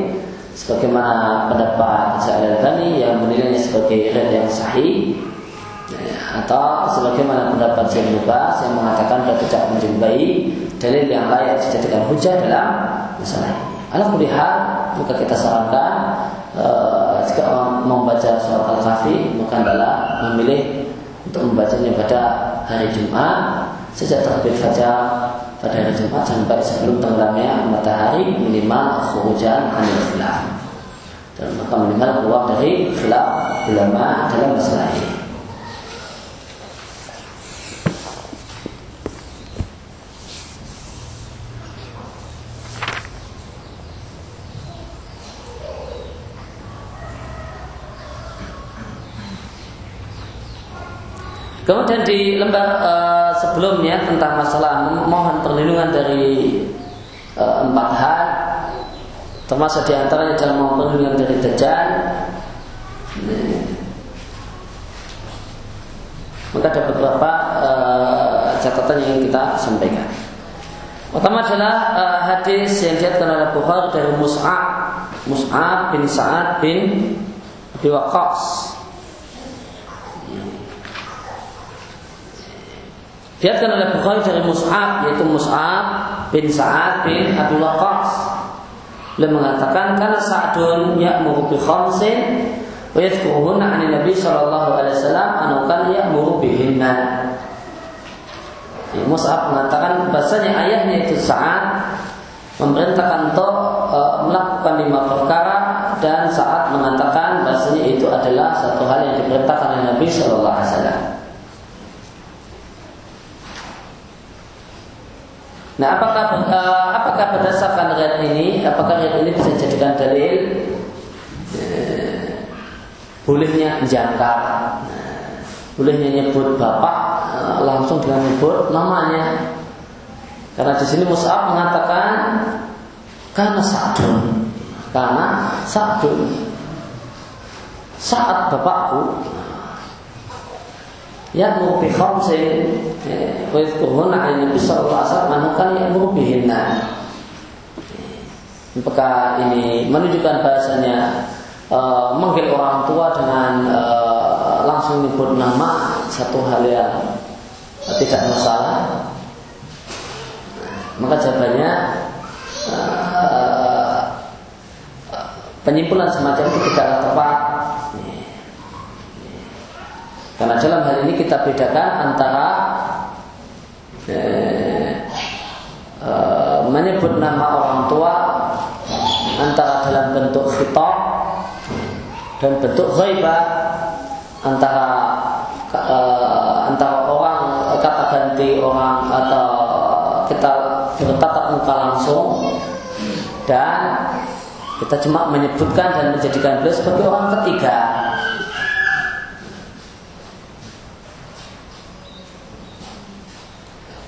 Sebagaimana pendapat Sa'al al yang menilainya sebagai riwayat yang sahih. Ya, atau sebagaimana pendapat Syekh Lubas yang mengatakan dia tidak menjumpai dalil yang layak dijadikan hujah dalam masalah ini. Alhamdulillah maka kita sarankan uh, jika membaca surat Al-Kahfi maka adalah memilih untuk membacanya pada hari Jumat sejak terbit fajar pada hari Jumat sampai sebelum tenggelamnya matahari minimal khurujan anil khilaf dan maka minimal keluar dari khilaf ulama dalam masalah ini. Kemudian di lembar uh, sebelumnya tentang masalah mohon perlindungan dari uh, empat hal, termasuk di antaranya adalah mohon perlindungan dari dajjal. Maka ada beberapa uh, catatan yang kita sampaikan. Pertama adalah uh, hadis yang diatkan oleh Bukhari dari Mus'ab Mus'ab bin Sa'ad bin Abi Waqqas Diatkan oleh Bukhari dari Mus'ab yaitu Mus'ab bin Sa'ad bin Abi Waqqas. Beliau mengatakan karena Sa'dun ya'muru bi khamsin wa yadhkuruhunna 'an Nabi sallallahu alaihi wasallam anu kan ya'muru bihinna. Ya, Mus'ab mengatakan bahasanya ayahnya itu Sa'ad memerintahkan untuk e, melakukan lima perkara dan saat mengatakan bahasanya itu adalah satu hal yang diperintahkan oleh Nabi Shallallahu Alaihi Wasallam. Nah, apakah uh, apakah berdasarkan riwayat ini, apakah riwayat ini bisa dijadikan dalil? Uh, bolehnya jangkar, uh, bolehnya nyebut bapak uh, langsung dengan nyebut namanya? Karena di sini Mus'ab mengatakan karena sadun, karena sadun. Saat bapakku ya'muru bi khamsin wa yadhkuruna 'an Nabi sallallahu alaihi wasallam kan ya'muru bihinna. Apakah ini menunjukkan bahasanya uh, manggil orang tua dengan uh, langsung menyebut nama satu hal yang tidak masalah? Maka jawabannya uh, penyimpulan semacam itu tidaklah tepat karena dalam hal ini kita bedakan antara eh, eh, menyebut nama orang tua antara dalam bentuk khitab dan bentuk ghaibah antara eh, antara orang kata ganti orang atau kita bertatap muka langsung. Dan kita cuma menyebutkan dan menjadikan beliau sebagai orang ketiga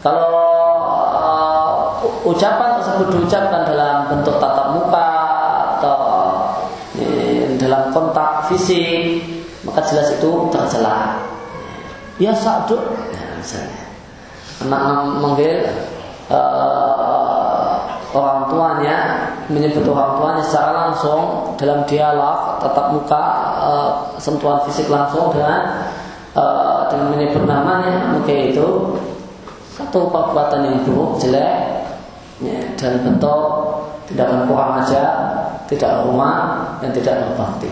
Kalau uh, ucapan tersebut diucapkan dalam bentuk tatap muka atau uh, dalam kontak fisik, maka jelas itu tercela. Ya satu, ya, misalnya. Anak manggil uh, orang tuanya menyebut orang tuanya secara langsung dalam dialog tatap muka uh, sentuhan fisik langsung dengan uh, dengan menyebut namanya maka itu satu perbuatan yang buruk, jelek, ya, dan bentuk tidak kurang aja, tidak rumah dan tidak berbakti.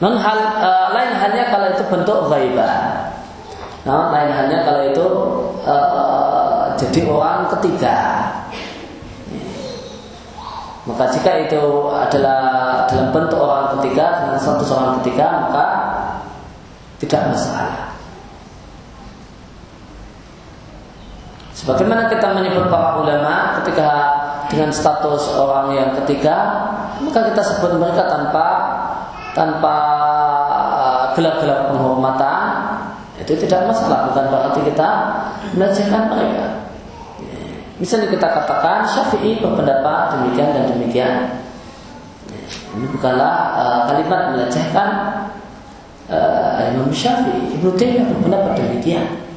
Non hal e, lain halnya kalau itu bentuk ghaibah. Nah, lain halnya kalau itu e, jadi orang ketiga. Maka jika itu adalah dalam bentuk orang ketiga dengan satu orang ketiga maka tidak masalah. Sebagaimana kita menyebut para ulama ketika dengan status orang yang ketiga, maka kita sebut mereka tanpa tanpa uh, gelap-gelap penghormatan itu tidak masalah bukan berarti kita melecehkan mereka. Misalnya kita katakan Syafi'i berpendapat demikian dan demikian. Ini bukanlah uh, kalimat melecehkan uh, Imam Syafi'i. Ibnu Taimiyah berpendapat demikian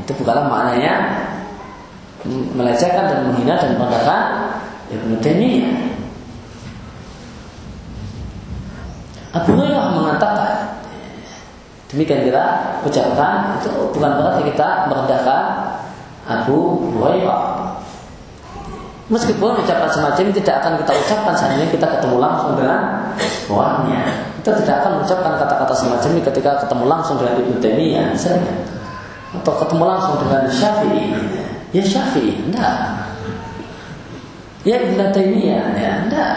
itu bukanlah maknanya melecehkan dan menghina dan merendahkan Ibnu Taimiyah. Abu Hurairah mengatakan demikian kita ucapkan itu bukan berarti kita merendahkan Abu Hurairah. Meskipun ucapan semacam ini tidak akan kita ucapkan seandainya kita ketemu langsung dengan orangnya. Kita tidak akan mengucapkan kata-kata semacam ini ketika ketemu langsung dengan Ibnu Taimiyah misalnya atau ketemu langsung dengan Syafi'i. Ya Syafi'i enggak. Ya Ibn Taimiyah ya enggak.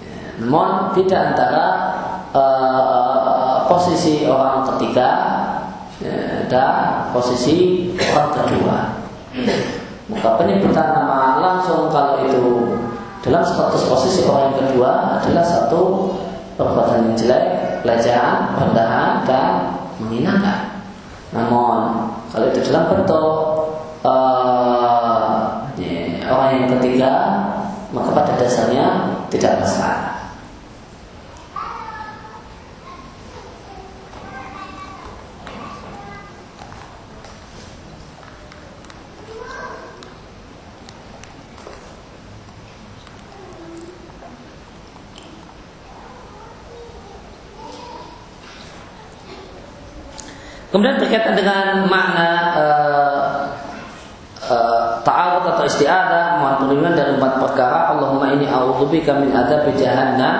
Ya, namun tidak antara uh, posisi orang ketiga ya, dan posisi orang kedua. Maka penyebutan nama langsung kalau itu dalam status posisi orang yang kedua adalah satu perbuatan yang jelek, pelecehan, rendahan dan menghinakan. Namun kalau itu dalam bentuk uh, orang yang ketiga, maka pada dasarnya tidak masalah. Kemudian berkaitan dengan makna uh, uh, ta'arud atau isti'adah mohon perlindungan dari empat perkara. Allahumma ini a'udzubika min adzab jahannam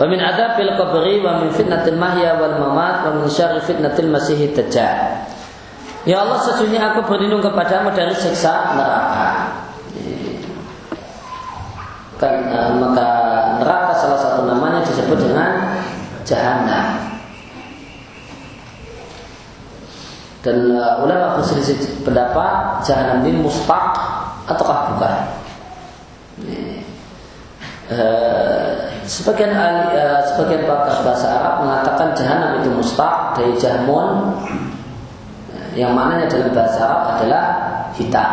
wa min adzabil qabri wa min fitnatil mahya wal mamat wa min syarri fitnatil masih dajjal. Ya Allah sesungguhnya aku berlindung kepadamu dari siksa neraka. Kan, uh, maka neraka salah satu namanya disebut dengan jahanam dan uh, ulama berselisih pendapat jahanam ini mustaq ataukah bukan? Uh, sebagian uh, sebagian pakar bahasa Arab mengatakan jahanam itu mustaq dari jahmun. Yang maknanya dalam bahasa Arab adalah hitam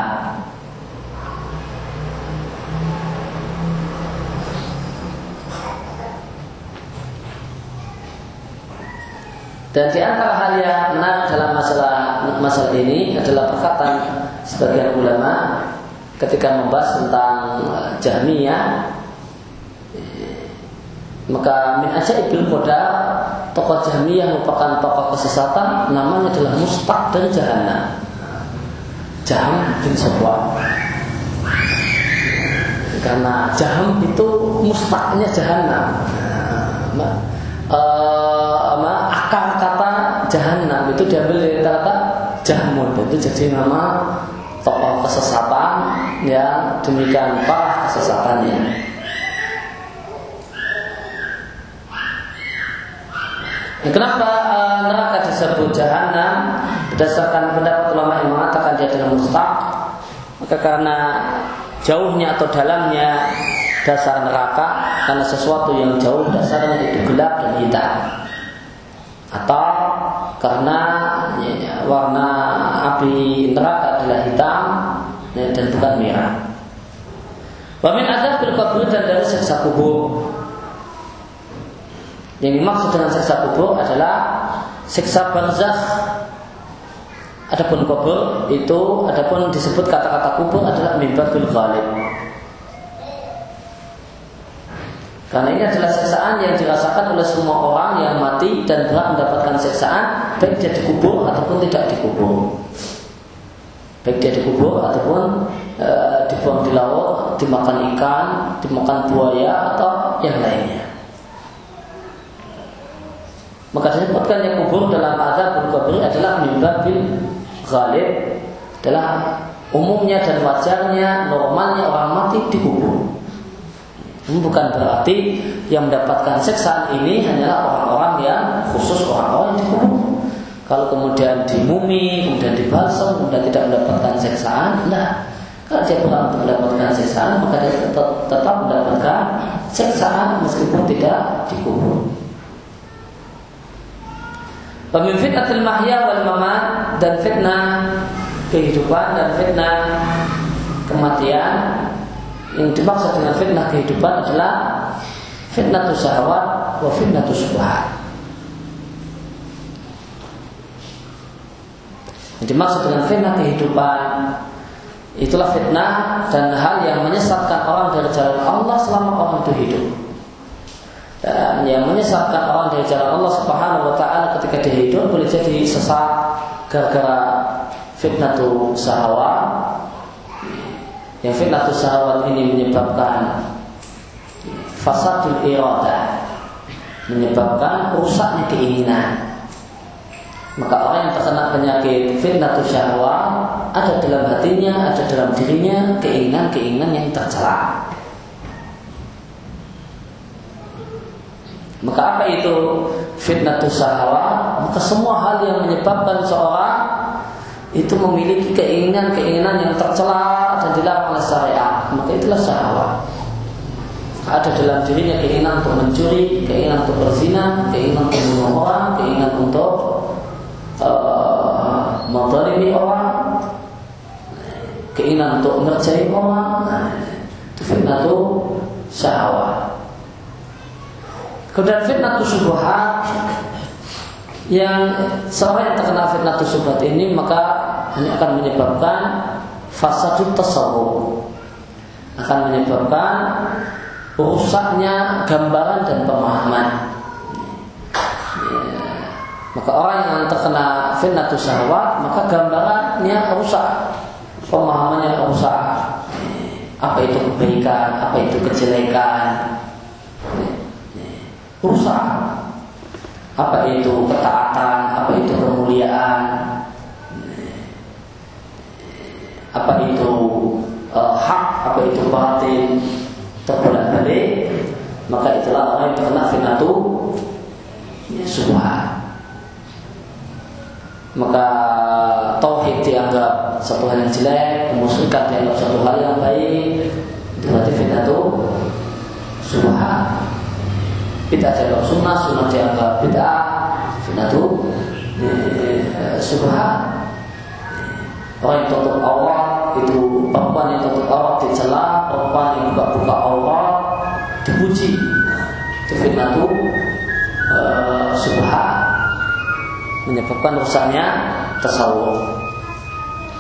Dan di antara hal yang menarik dalam masalah masalah ini adalah perkataan sebagian ulama ketika membahas tentang eh, Jahmiyah. Maka min ibil koda tokoh Jahmiyah merupakan tokoh kesesatan namanya adalah mustaq dari jahanam Jaham bin Sofwan karena Jaham itu mustaqnya jahanam nah, akar kata jahanam itu diambil dari kata jahmun itu jadi nama tokoh kesesatan yang demikian parah kesesatannya. Kenapa uh, neraka disebut jahanam? Berdasarkan pendapat ulama yang mengatakan dia adalah mustaq, maka karena jauhnya atau dalamnya dasar neraka karena sesuatu yang jauh dasarnya itu gelap dan hitam atau karena ya, warna api neraka adalah hitam ya, dan bukan merah. Wamin ada kubur dan dari siksa kubur. Yang dimaksud dengan siksa kubur adalah siksa barzakh. Adapun kubur itu, adapun disebut kata-kata kubur adalah mimbatul ghalib. Karena ini adalah siksaan yang dirasakan oleh semua orang yang mati dan berhak mendapatkan siksaan baik dia dikubur ataupun tidak dikubur. Baik dia dikubur ataupun e, dibuang di laut, dimakan ikan, dimakan buaya atau yang lainnya. Maka disebutkan yang kubur dalam adab kubur adalah mimbar bil ghalib adalah umumnya dan wajarnya normalnya orang mati dikubur. Ini bukan berarti yang mendapatkan siksaan ini hanyalah orang-orang yang khusus orang-orang yang dikubur. Kalau kemudian dimumi, kemudian dibalsam, kemudian tidak mendapatkan siksaan, nah kalau dia untuk mendapatkan siksaan, maka dia tetap, tetap mendapatkan siksaan meskipun tidak dikubur. Pemimpin fitnatil mahya wal mamat dan fitnah kehidupan dan fitnah kematian yang dimaksud dengan fitnah kehidupan adalah fitnah syahwat wa fitnah subhat. Yang dimaksud dengan fitnah kehidupan itulah fitnah dan hal yang menyesatkan orang dari jalan Allah selama orang itu hidup. Dan yang menyesatkan orang dari jalan Allah Subhanahu wa taala ketika dia hidup boleh jadi sesat gara-gara fitnah syahwat yang fitnah syahwat ini menyebabkan fasadul irada menyebabkan rusaknya keinginan maka orang yang terkena penyakit fitnah syahwat ada dalam hatinya, ada dalam dirinya keinginan-keinginan yang tercela. Maka apa itu fitnah syahwat? Maka semua hal yang menyebabkan seorang itu memiliki keinginan-keinginan yang tercela dan dilarang oleh syariat, maka itulah syahwat. Ada dalam dirinya keinginan untuk mencuri, keinginan untuk berzina, keinginan untuk membunuh orang, keinginan untuk uh, orang, keinginan untuk mengerjai orang. Nah, itu fitnah itu syahwat. Kemudian fitnah itu syubhat yang seorang yang terkena fitnah tersebut ini maka ini akan menyebabkan fasadut tasawuf akan menyebabkan rusaknya gambaran dan pemahaman ya. Maka orang yang terkena fitnah syahwat maka gambarannya rusak, pemahamannya rusak. Apa itu kebaikan, apa itu kejelekan, rusak. Apa itu ketaatan, apa itu kemuliaan, apa itu uh, hak, apa itu batin, terbolak balik, maka itulah orang yang terkena fitnatu ya, subhan maka tauhid dianggap satu hal yang jelek, kemusyrikan dianggap satu hal yang baik, itu berarti fitnah itu subhan. Bid'ah dianggap sunnah, sunnah dianggap bid'ah, fitnah itu eh, subhan. Orang yang tutup aurat itu perempuan yang tutup aurat dicela, perempuan yang buka-buka aurat dipuji. Itu fitnah itu subhan. Menyebabkan rusaknya tasawuf.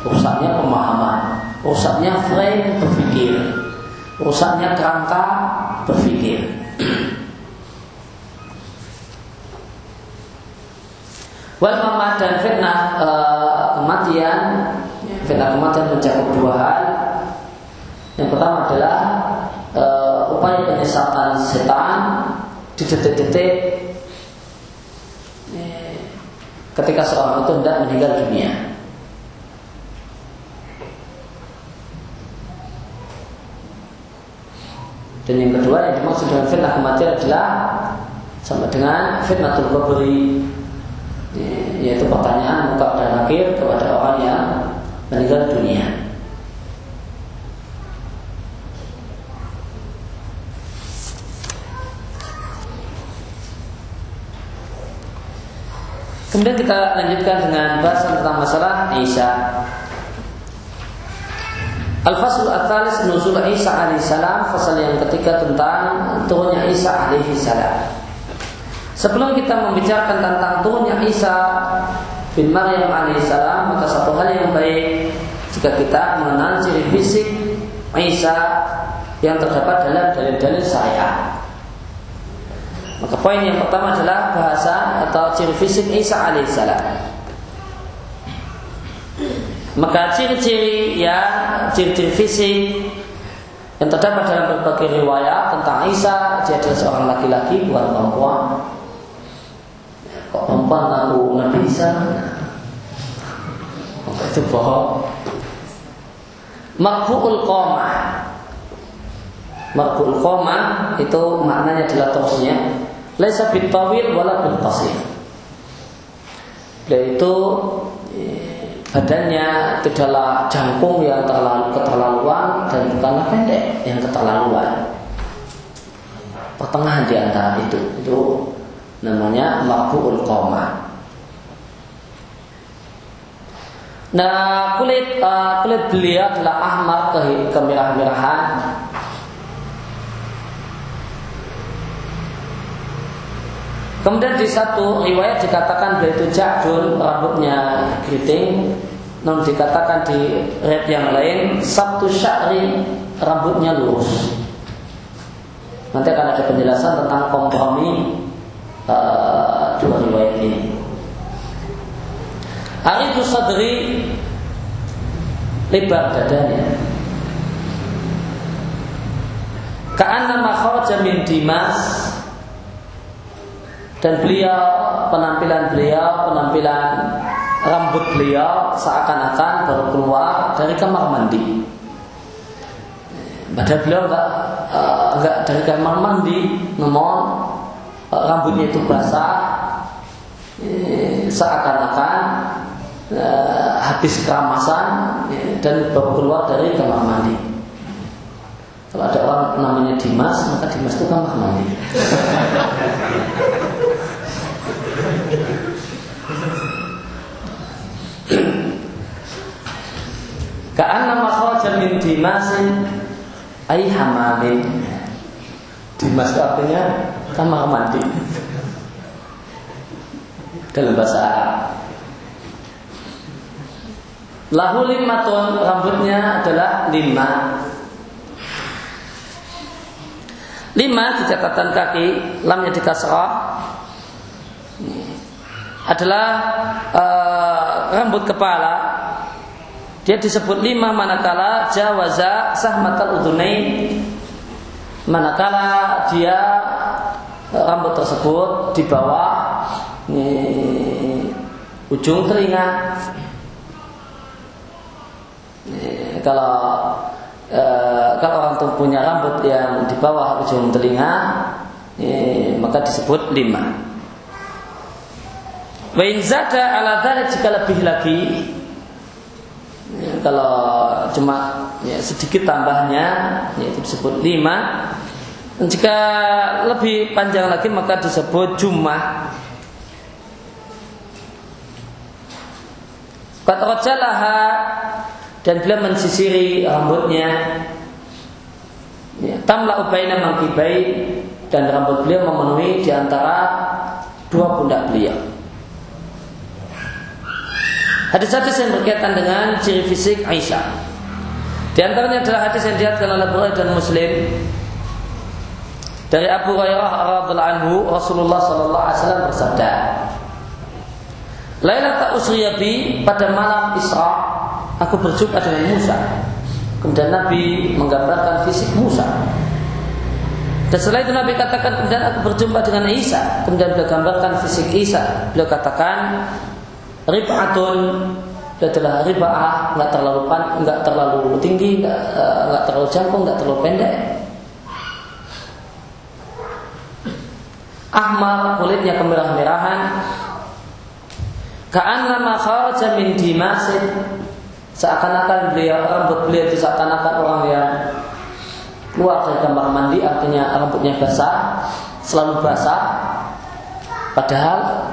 Rusaknya pemahaman. Rusaknya frame berpikir. Rusaknya kerangka berpikir Wal mamat dan fitnah e, kematian Fitnah kematian mencakup dua hal. Yang pertama adalah e, Upaya penyesatan setan Di detik-detik ketika seorang itu hendak meninggal dunia. Dan yang kedua yang dimaksud dengan fitnah kematian adalah sama dengan fitnatul kubri yaitu pertanyaan muka dan akhir kepada orang yang meninggal dunia. Kemudian kita lanjutkan dengan bahasan tentang masalah Isa. Al-Fasl Al-Thalis Nuzul Isa alaihi salam Fasal yang ketiga tentang turunnya Isa alaihi salam Sebelum kita membicarakan tentang turunnya Isa bin Maryam alaihi salam Maka satu hal yang baik Jika kita mengenal ciri fisik Isa Yang terdapat dalam dalil-dalil saya maka poin yang pertama adalah bahasa atau ciri fisik Isa alaihissalam. Maka ciri-ciri ya ciri-ciri fisik yang terdapat dalam berbagai riwayat tentang Isa, dia adalah seorang laki-laki bukan perempuan. Kok perempuan lalu Nabi Isa? Maka itu bohong. Makfu'ul qomah Makfu'ul qomah itu maknanya adalah terusnya Laisa bitawil wala qasir. Yaitu eh, badannya tidaklah jangkung yang terlalu keterlaluan dan bukanlah pendek yang keterlaluan. Pertengahan di antara itu itu namanya makbuul qomah. Nah kulit uh, kulit beliau adalah ahmar ke kemerah-merahan Kemudian di satu riwayat dikatakan beliau itu jadul rambutnya keriting, non dikatakan di riwayat yang lain satu syari rambutnya lurus. Nanti akan ada penjelasan tentang kompromi uh, dua riwayat ini. Itu sadri lebar dadanya. Ka'anna kharaja min dimas dan beliau penampilan beliau penampilan rambut beliau seakan-akan baru keluar dari kamar mandi padahal beliau enggak uh, enggak dari kamar mandi namun uh, rambutnya itu basah seakan-akan uh, habis keramasan dan baru keluar dari kamar mandi kalau ada orang namanya Dimas maka Dimas itu kamar mandi Ka'anna makhraja min dimasin ay hamamin. Dimas itu artinya kamar mandi. Dalam bahasa Arab. Lahu limatun rambutnya adalah lima. Lima di catatan kaki lamnya di kasrah. Adalah uh, rambut kepala. Dia disebut lima manakala jawaza sahmatal udunain. Manakala dia rambut tersebut di bawah ini, ujung telinga ini, kalau e, kalau orang itu punya rambut yang di bawah ujung telinga ini, maka disebut lima Wain zada ala jika lebih lagi ya, kalau cuma ya, sedikit tambahnya yaitu disebut lima jika lebih panjang lagi maka disebut jumah. Kata dan beliau mensisiri rambutnya. Ya, tamla ubaina mangkibai dan rambut beliau memenuhi di antara dua pundak beliau. Hadis-hadis yang berkaitan dengan ciri fisik Aisyah. Di antaranya adalah hadis yang dilihatkan oleh Bukhari dan Muslim dari Abu Hurairah radhiallahu anhu Rasulullah sallallahu alaihi wasallam bersabda Lailatul usriya pada malam Isra aku berjumpa dengan Musa. Kemudian Nabi menggambarkan fisik Musa. Dan setelah itu Nabi katakan kemudian aku berjumpa dengan Isa. Kemudian beliau gambarkan fisik Isa. Beliau katakan ribaatun dia adalah ribaah nggak terlalu pan, nggak terlalu tinggi, nggak, eh, terlalu jangkung, nggak terlalu pendek. ahmar kulitnya kemerah-merahan nama kharaja min dimasin seakan-akan beliau rambut beliau itu seakan-akan orang yang keluar dari kamar mandi artinya rambutnya basah selalu basah. Padahal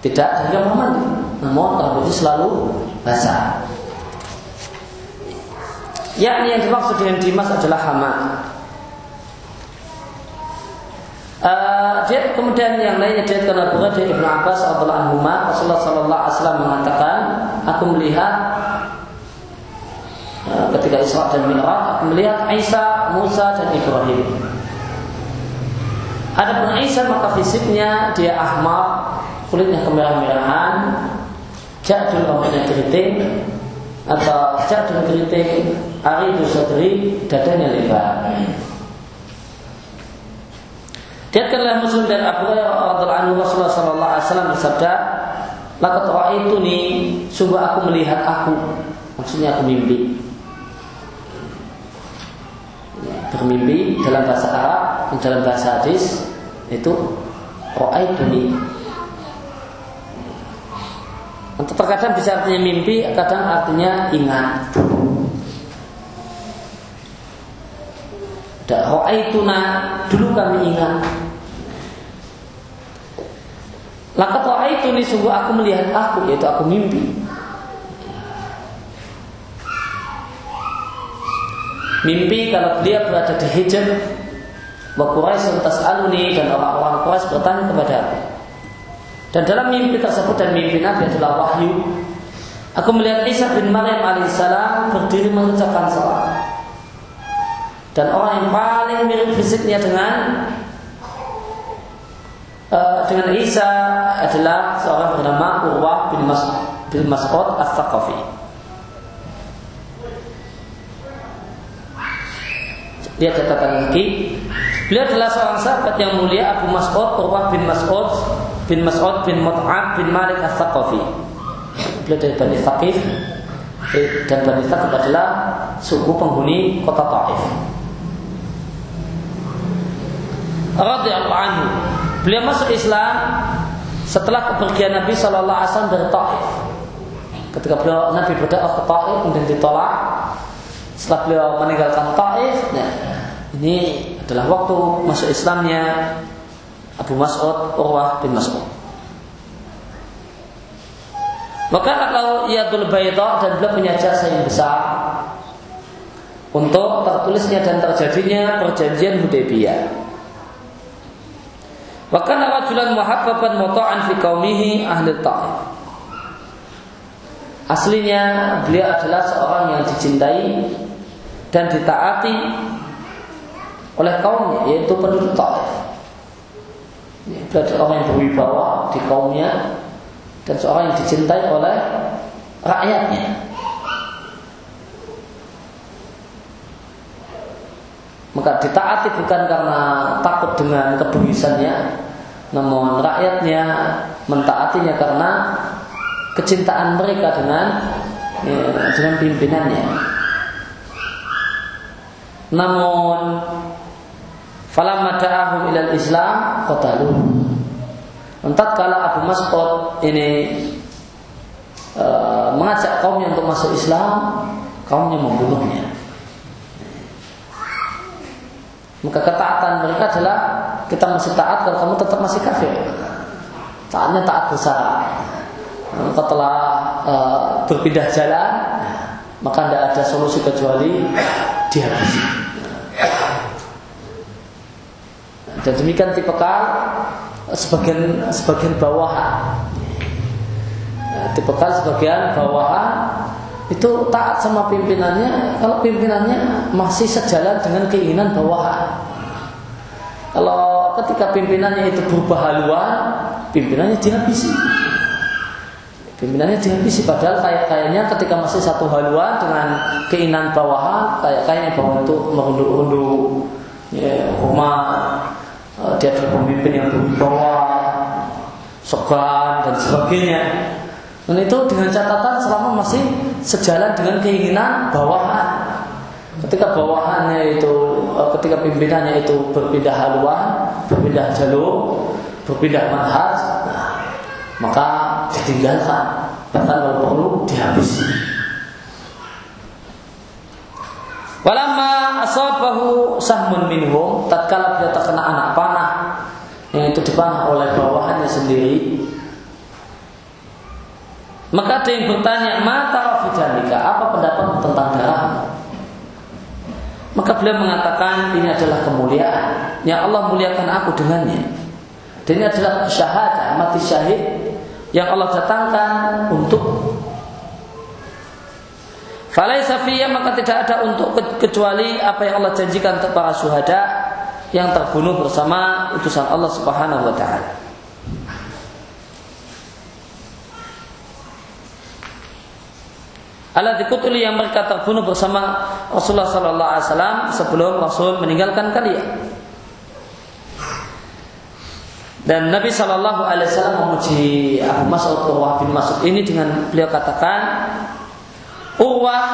tidak dari kamar mandi namun rambutnya selalu basah. Yakni yang dimaksud dengan dimas adalah hama Uh, dia kemudian yang lainnya dia karena Bukhari dari Ibnu Abbas radhiyallahu anhu Rasulullah sallallahu alaihi wasallam mengatakan aku melihat uh, ketika Isra dan Mi'raj aku melihat Isa, Musa dan Ibrahim. Adapun Isa maka fisiknya dia ahmar, kulitnya kemerah-merahan, jadul rambutnya keriting atau jadul keriting, ari sadri, dadanya lebar. Diatkanlah Muslim dan Abu Hurairah anhu Rasulullah sallallahu alaihi wasallam bersabda, "Laqad ra'aituni, sungguh aku melihat aku." Maksudnya aku mimpi. Bermimpi dalam bahasa Arab dalam bahasa hadis itu ra'aituni. Terkadang bisa artinya mimpi, kadang artinya ingat. Ra'aituna dulu kami ingat. Laka itu nih sungguh aku melihat aku yaitu aku mimpi. Mimpi kalau dia berada di hijab Wa Quraisy tas'aluni dan orang-orang Quraisy bertanya kepada aku. Dan dalam mimpi tersebut dan mimpi Nabi adalah wahyu. Aku melihat Isa bin Maryam alaihissalam berdiri mengucapkan salat. Dan orang yang paling mirip fisiknya dengan uh, dengan Isa adalah seorang bernama Urwah bin Mas bin Mas'ud As-Saqafi. Dia catatan lagi. Beliau adalah seorang sahabat yang mulia Abu Mas'ud Urwah bin Mas'ud bin Mas'ud bin Mut'ab bin Malik As-Saqafi. Beliau dari Bani Thaqif eh, dan Bani Thaqif adalah suku penghuni kota Taif radhiyallahu anhu. Beliau masuk Islam setelah kepergian Nabi Shallallahu Alaihi Wasallam dari Taif. Ketika beliau Nabi berdakwah ke Taif kemudian ditolak. Setelah beliau meninggalkan Taif, nah, ini adalah waktu masuk Islamnya Abu Mas'ud Urwah bin Mas'ud. Maka kalau ia Bayda dan beliau punya jasa yang besar untuk tertulisnya dan terjadinya perjanjian Hudaybiyah. Wa kana rajulan muhabbaban muta'an fi qaumihi ahli ta'if. Aslinya beliau adalah seorang yang dicintai dan ditaati oleh kaumnya yaitu penduduk Taif. Beliau adalah orang yang berwibawa di kaumnya dan seorang yang dicintai oleh rakyatnya. Maka ditaati bukan karena takut dengan kebuisannya, namun rakyatnya mentaatinya karena kecintaan mereka dengan ya, dengan pimpinannya. Namun falamma da'ahum ilal Islam qatalu. Entah kala Abu Mas'ud ini e, mengajak kaumnya untuk masuk Islam, kaumnya membunuhnya. Maka ketaatan mereka adalah kita masih taat kalau kamu tetap masih kafir. Taatnya taat besar. Setelah e, berpindah jalan, maka tidak ada solusi kecuali dihabisi. Dan demikian tipikal sebagian sebagian bawahan. Tipikal sebagian bawahan itu taat sama pimpinannya kalau pimpinannya masih sejalan dengan keinginan bawahan. Kalau ketika pimpinannya itu berubah haluan, pimpinannya dihabisi. Pimpinannya dihabisi padahal kayak kayaknya ketika masih satu haluan dengan keinginan bawahan, kayak kayaknya bawahan itu merunduk-runduk ya, umat Eh, dia adalah pemimpin yang berwibawa, segan dan sebagainya. Dan itu dengan catatan selama masih sejalan dengan keinginan bawahan. Ketika bawahannya itu, ketika pimpinannya itu berpindah haluan, berpindah jalur, berpindah manhaj, maka ditinggalkan. Bahkan kalau perlu dihabisi. Walamma asabahu sahmun minhum tatkala dia terkena anak panah yang itu dipanah oleh bawahannya sendiri maka ada yang bertanya mata fidanika apa pendapat tentang darah maka beliau mengatakan ini adalah kemuliaan yang Allah muliakan aku dengannya dan ini adalah syahadah mati syahid yang Allah datangkan untuk Falaisa maka tidak ada untuk kecuali apa yang Allah janjikan untuk para syuhada yang terbunuh bersama utusan Allah Subhanahu wa taala. Alat dikutuli yang mereka terbunuh bersama Rasulullah Sallallahu Alaihi Wasallam sebelum Rasul meninggalkan kalian. Dan Nabi Shallallahu Alaihi Wasallam memuji Abu Mas'ud bin Mas'ud ini dengan beliau katakan Urwah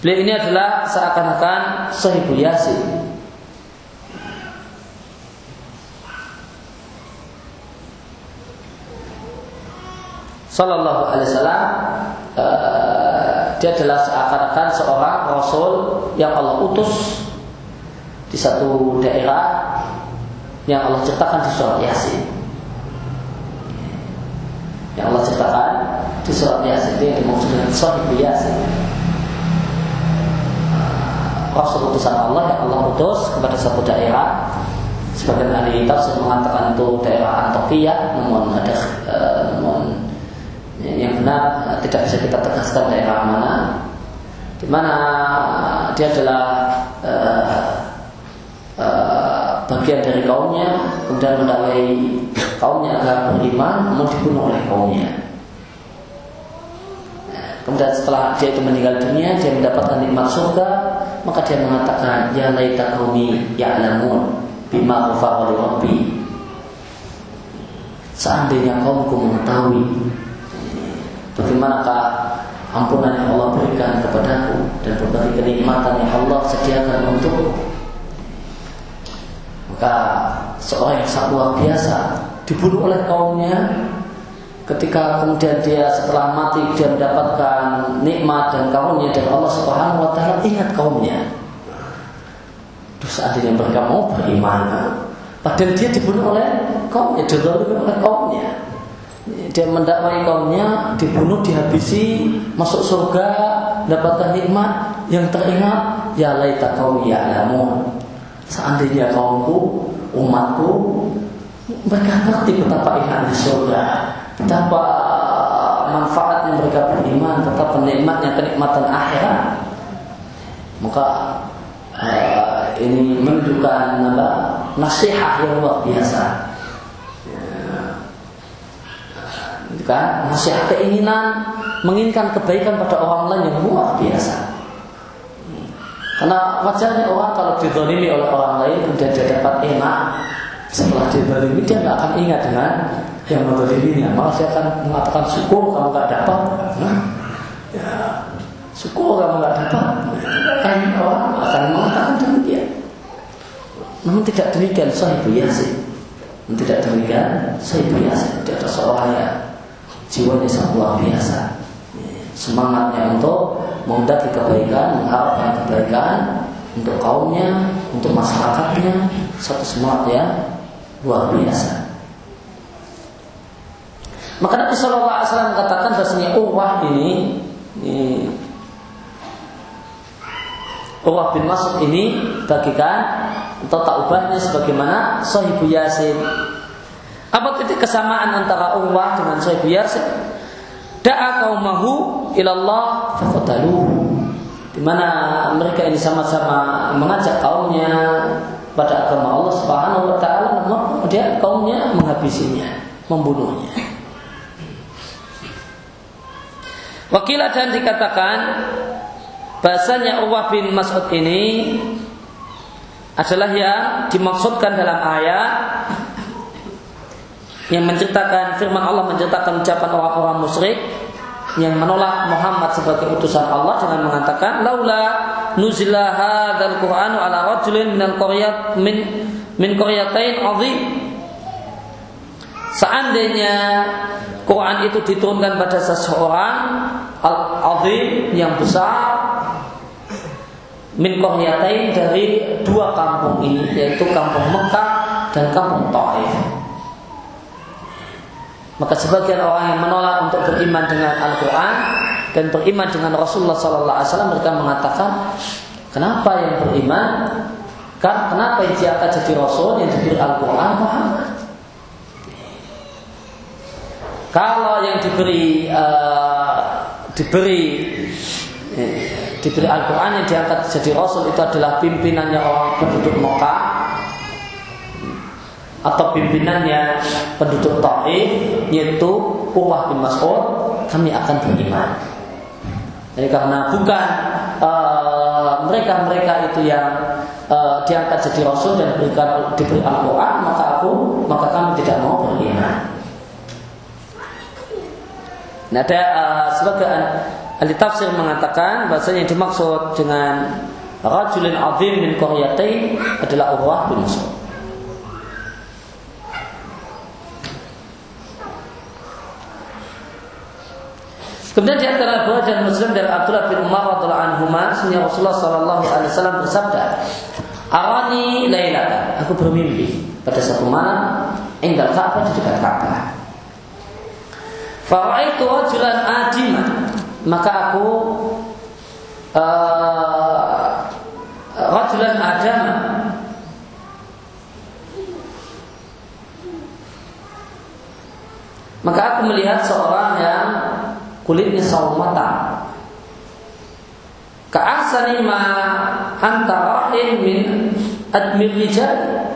Beliau ini adalah seakan-akan sahibu Yasin. Sallallahu alaihi wasallam uh, dia adalah seakan-akan seorang rasul yang Allah utus di satu daerah yang Allah ciptakan di surat Yasin. Yang Allah ciptakan di surat Yasin itu yang dimaksud dengan sahib Yasin. Rasul utusan Allah yang Allah utus kepada satu daerah sebagian ahli tafsir mengatakan itu daerah Antokia namun ada yang benar tidak bisa kita tegaskan daerah mana di mana dia adalah uh, uh, bagian dari kaumnya kemudian mendakwai kaumnya agar beriman mau dibunuh oleh kaumnya. Kemudian setelah dia itu meninggal dunia, dia mendapatkan nikmat surga, maka dia mengatakan, Ya laita kaumi ya'lamun bima ghafara rabbi. Seandainya kaumku mengetahui bagaimanakah ampunan yang Allah berikan kepadaku dan berbagai kenikmatan yang Allah sediakan untukku maka seorang yang sangat luar biasa dibunuh oleh kaumnya ketika kemudian dia setelah mati dia mendapatkan nikmat dan kaumnya dan Allah Subhanahu wa taala ingat kaumnya. Terus seandainya mereka mau beriman, padahal dia dibunuh oleh kaumnya, didolimi oleh kaumnya. Dia mendakwai kaumnya, dibunuh, dihabisi, masuk surga, mendapatkan nikmat yang teringat, ya laita kaum ya Seandainya kaumku, umatku mereka ngerti betapa indahnya surga, betapa manfaatnya mereka beriman, betapa nikmatnya kenikmatan akhirat. Maka uh, ini menunjukkan apa? Nasihat yang luar biasa kan nasihat keinginan menginginkan kebaikan pada orang lain yang luar biasa. Karena wajarnya orang kalau didolimi oleh orang lain kemudian dia dapat enak setelah didolimi dia nggak akan ingat dengan yang mendoliminya. Malah dia akan mengatakan syukur kamu nggak dapat. Nah, ya, syukur kamu nggak dapat. Kan orang akan mengatakan demikian. Namun tidak demikian sahibu yasin tidak demikian sahibu yasin dia ada seorang yang jiwanya sangat luar biasa. Semangatnya untuk menghendaki kebaikan mengharapkan kebaikan untuk kaumnya untuk masyarakatnya satu semangat yang luar biasa. Maka Nabi Shallallahu Alaihi Wasallam mengatakan bahasanya Urwah ini, ini bin Mas'ud ini bagikan atau tak ubahnya sebagaimana Sahibu Yasin apa titik kesamaan antara Urwah dengan Sahibu Yasin? Da'a kaumahu ilallah faqatalu. Di mana mereka ini sama-sama mengajak kaumnya pada agama Allah Subhanahu wa taala kemudian kaumnya menghabisinya, membunuhnya. Wakilah dan dikatakan bahasanya Urwah bin Mas'ud ini adalah yang dimaksudkan dalam ayat yang menceritakan firman Allah menceritakan ucapan orang-orang musyrik yang menolak Muhammad sebagai utusan Allah dengan mengatakan laula nuzila hadzal qur'anu ala rajulin minal qaryat min min qaryatain azim Seandainya Quran itu diturunkan pada seseorang al-azim yang besar min qaryatain dari dua kampung ini yaitu kampung Mekah dan kampung Taif. Maka sebagian orang yang menolak untuk beriman dengan Al-Quran dan beriman dengan Rasulullah Wasallam mereka mengatakan, kenapa yang beriman? Kan kenapa yang dia akan jadi Rasul yang diberi Al-Quran? Kalau yang diberi uh, diberi eh, diberi Al-Quran yang diangkat jadi Rasul itu adalah pimpinannya orang penduduk Mekah atau pimpinannya penduduk Taif yaitu Uwah bin Mas'ud kami akan beriman. Jadi karena bukan uh, mereka-mereka itu yang uh, diangkat jadi rasul dan diberikan diberi Al-Qur'an, maka aku maka kami tidak mau beriman. Nah, ada uh, sebagian ahli tafsir mengatakan bahasanya yang dimaksud dengan rajulin azim min qaryatain adalah Urwah bin Mas'ud. Kemudian di antara dan Muslim dari Abdullah bin Umar radhiallahu anhu, sehingga Rasulullah sallallahu alaihi wasallam bersabda, "Arani lailatan, aku bermimpi pada satu malam indal Ka'bah di dekat Ka'bah. Faraitu rajulan adima, maka aku uh, rajulan maka aku melihat seorang kulitnya sawo mata. Ka'asani ma antara min admir rijal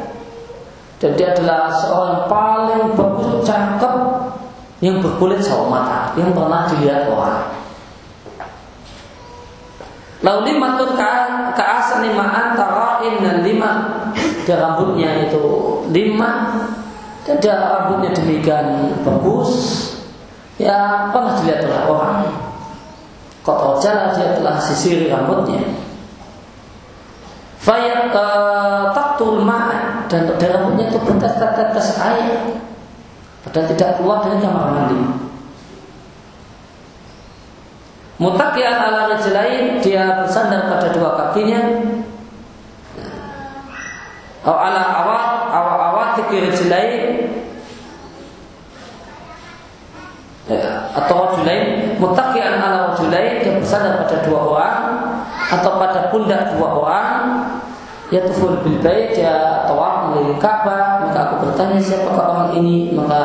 dan dia adalah seorang paling bagus cakep yang berkulit sawo mata yang pernah dilihat orang. Lalu lima tuh ka'asani ma antara dan lima dia rambutnya itu lima dan dia rambutnya demikian bagus Ya pernah dilihat oleh orang. Kota jalan dia telah sisir rambutnya? Fayat uh, taktul ma'an Dan dari rambutnya itu bertetes-tetes air. Padahal tidak keluar dari kamar mandi. Mutakian ala lain Dia bersandar pada dua kakinya. Ala awat Awat-awat kiri lain ya, atau rajulain mutakian ala rajulain dia bersandar pada dua orang atau pada pundak dua orang. Ya tuful bil bait dia tawaf mengelilingi Ka'bah maka aku bertanya siapakah orang ini? Maka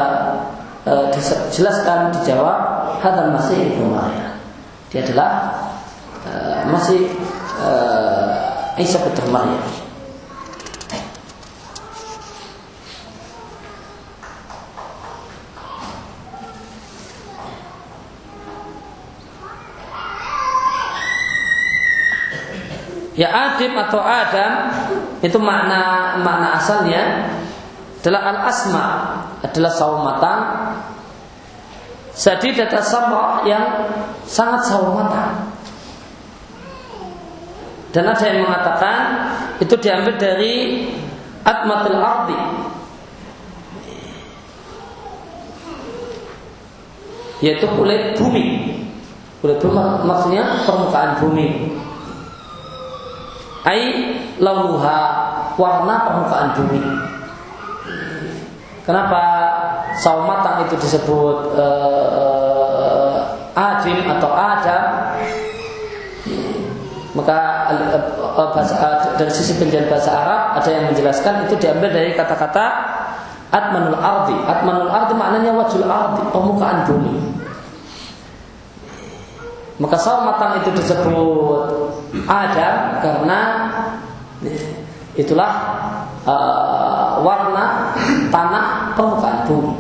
e, dijelaskan dijawab hadal masih ibnu Maryam. Dia adalah e, masih e, Isa putra Maryam Ya Adim atau Adam itu makna makna asalnya adalah al asma adalah sawo matang. Jadi data sama yang sangat sawo matang. Dan ada yang mengatakan itu diambil dari atmatul ardi. Yaitu kulit bumi. Kulit bumi maksudnya permukaan bumi. Ai lauha warna permukaan bumi. Kenapa sawo matang itu disebut uh, adim atau adam? Maka uh, bahasa, uh, dari sisi penjelasan bahasa Arab ada yang menjelaskan itu diambil dari kata-kata atmanul ardi. Atmanul ardi maknanya wajul ardi, permukaan bumi. Maka sawo matang itu disebut adam karena itulah uh, warna tanah permukaan bumi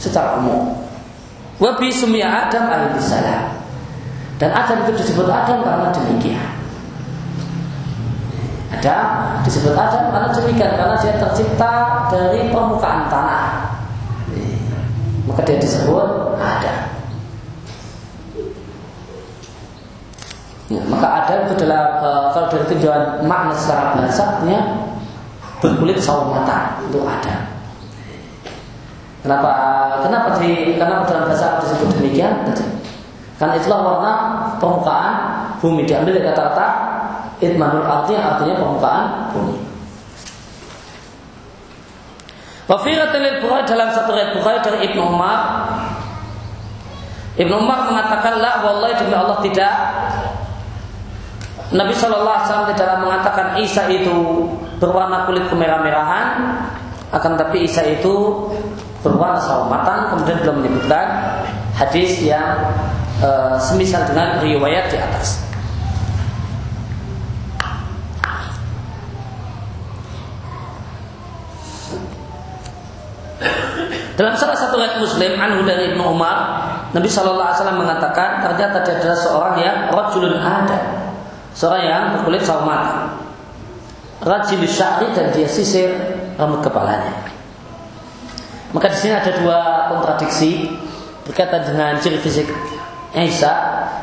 secara umum. Wabi sumia Adam alaihissalam. Dan Adam itu disebut Adam karena demikian. Ada disebut Adam karena demikian karena dia tercipta dari permukaan tanah. Maka dia disebut Adam. Ya, maka Adam itu adalah e, kalau dari tinjauan makna secara bahasanya berkulit sawo mata itu Adam. Kenapa? Kenapa di kenapa dalam bahasa Arab disebut demikian? Karena itulah warna permukaan bumi diambil dari kata-kata Itmanul arti artinya permukaan bumi. Wafiratul Bukhari dalam satu riwayat Bukhari dari Ibnu Umar Ibnu Umar mengatakan la wallahi demi Allah tidak Nabi Shallallahu Alaihi Wasallam tidak mengatakan Isa itu berwarna kulit kemerah-merahan, akan tapi Isa itu berwarna sawo matang. Kemudian belum menyebutkan hadis yang e, semisal dengan riwayat di atas. Dalam salah satu ayat Muslim anhu dari Ibnu Umar, Nabi Shallallahu Alaihi Wasallam mengatakan ternyata dia adalah seorang yang rajulun ada, seorang yang berkulit sawo mata, rajil syari dan dia sisir rambut kepalanya. Maka di sini ada dua kontradiksi berkaitan dengan ciri fisik Isa.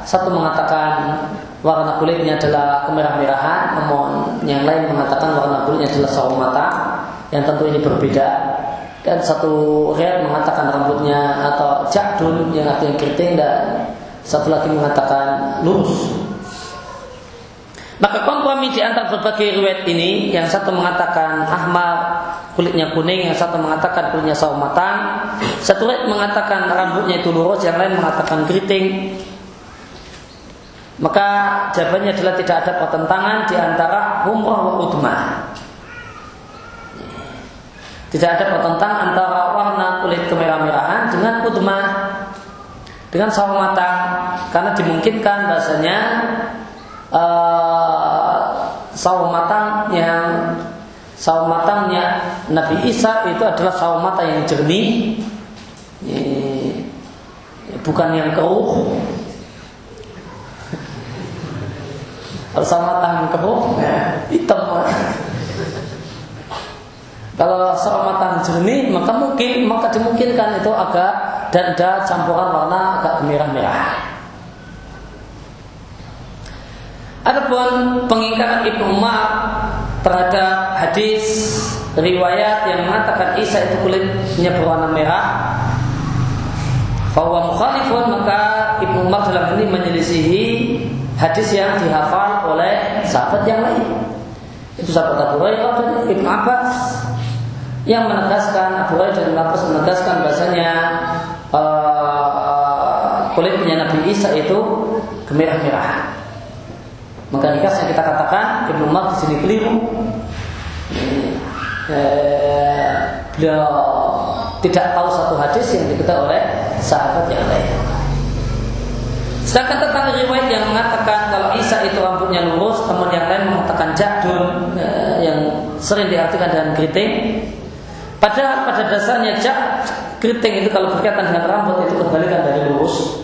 Satu mengatakan warna kulitnya adalah kemerah-merahan, namun yang lain mengatakan warna kulitnya adalah sawo mata. Yang tentu ini berbeda dan satu riwayat mengatakan rambutnya atau jakdun yang artinya keriting dan satu lagi mengatakan lurus. Maka kompromi di antara berbagai riwayat ini, yang satu mengatakan ahmar kulitnya kuning, yang satu mengatakan kulitnya sawo matang, satu riwayat mengatakan rambutnya itu lurus, yang lain mengatakan keriting. Maka jawabannya adalah tidak ada pertentangan di antara umrah wa utmah. Tidak ada pertentangan antara warna kulit kemerah-merahan dengan utmah dengan sawo matang karena dimungkinkan bahasanya uh, sawo matang yang sawo matangnya Nabi Isa itu adalah sawo mata yang jernih bukan yang keruh kalau sawo matang keruh hitam kalau seorang jernih maka mungkin maka dimungkinkan itu agak dan ada campuran warna agak merah-merah. Adapun pengingkaran Ibnu Umar terhadap hadis riwayat yang mengatakan Isa itu kulitnya berwarna merah, bahwa mukhalifun maka Ibnu Umar dalam ini menyelisihi hadis yang dihafal oleh sahabat yang lain. Itu sahabat Abu Hurairah dan Ibnu Abbas yang menegaskan Abu Hurairah dan Abbas menegaskan bahasanya uh, kulitnya Nabi Isa itu kemerah-merahan. Maka dikasih kita katakan Ibnu Umar di sini keliru. Eh, beliau tidak tahu satu hadis yang diketahui oleh sahabat yang lain. Sedangkan tentang riwayat yang mengatakan kalau Isa itu rambutnya lurus, namun yang lain mengatakan jadun eh, yang sering diartikan dengan keriting, Padahal pada dasarnya jak keriting itu kalau berkaitan dengan rambut itu kebalikan dari lurus.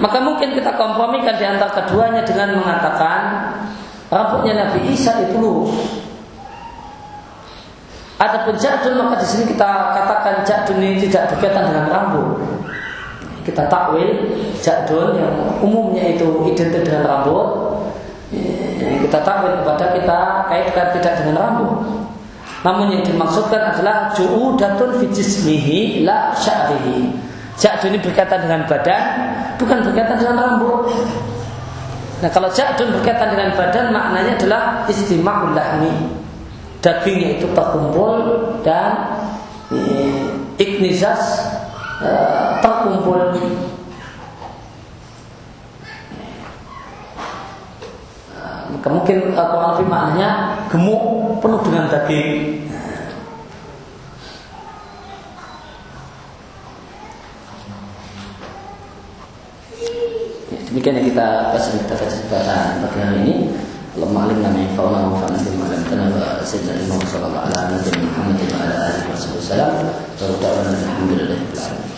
Maka mungkin kita kompromikan di antara keduanya dengan mengatakan rambutnya Nabi Isa itu lurus. Adapun jadun maka di sini kita katakan jadun ini tidak berkaitan dengan rambut. Kita takwil jadun yang umumnya itu identik dengan rambut. Kita takwil kepada kita kaitkan tidak dengan rambut. Namun yang dimaksudkan adalah ju'udatun fi jismihi la sya'rihi. Jadun ini berkaitan dengan badan, bukan berkaitan dengan rambut. Nah kalau jadun berkaitan dengan badan maknanya adalah istima'ul lahmi. Dagingnya itu terkumpul dan eh, iknizas eh, terkumpul maka mungkin Quran lebih maknanya gemuk penuh dengan daging ya, Demikian yang kita baca kita baca kesempatan pagi hari ini. Allahumma alimna min fa'una wa fa'na bima lam tanaba sayyidina Imam sallallahu alaihi wa sallam nabi Muhammad wa Alaihi Wasallam. wa sallam. Wa ta'ala alhamdulillah.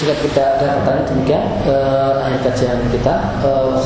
Juga kita ada pertanyaan demikian uh, akhir kajian kita. Uh,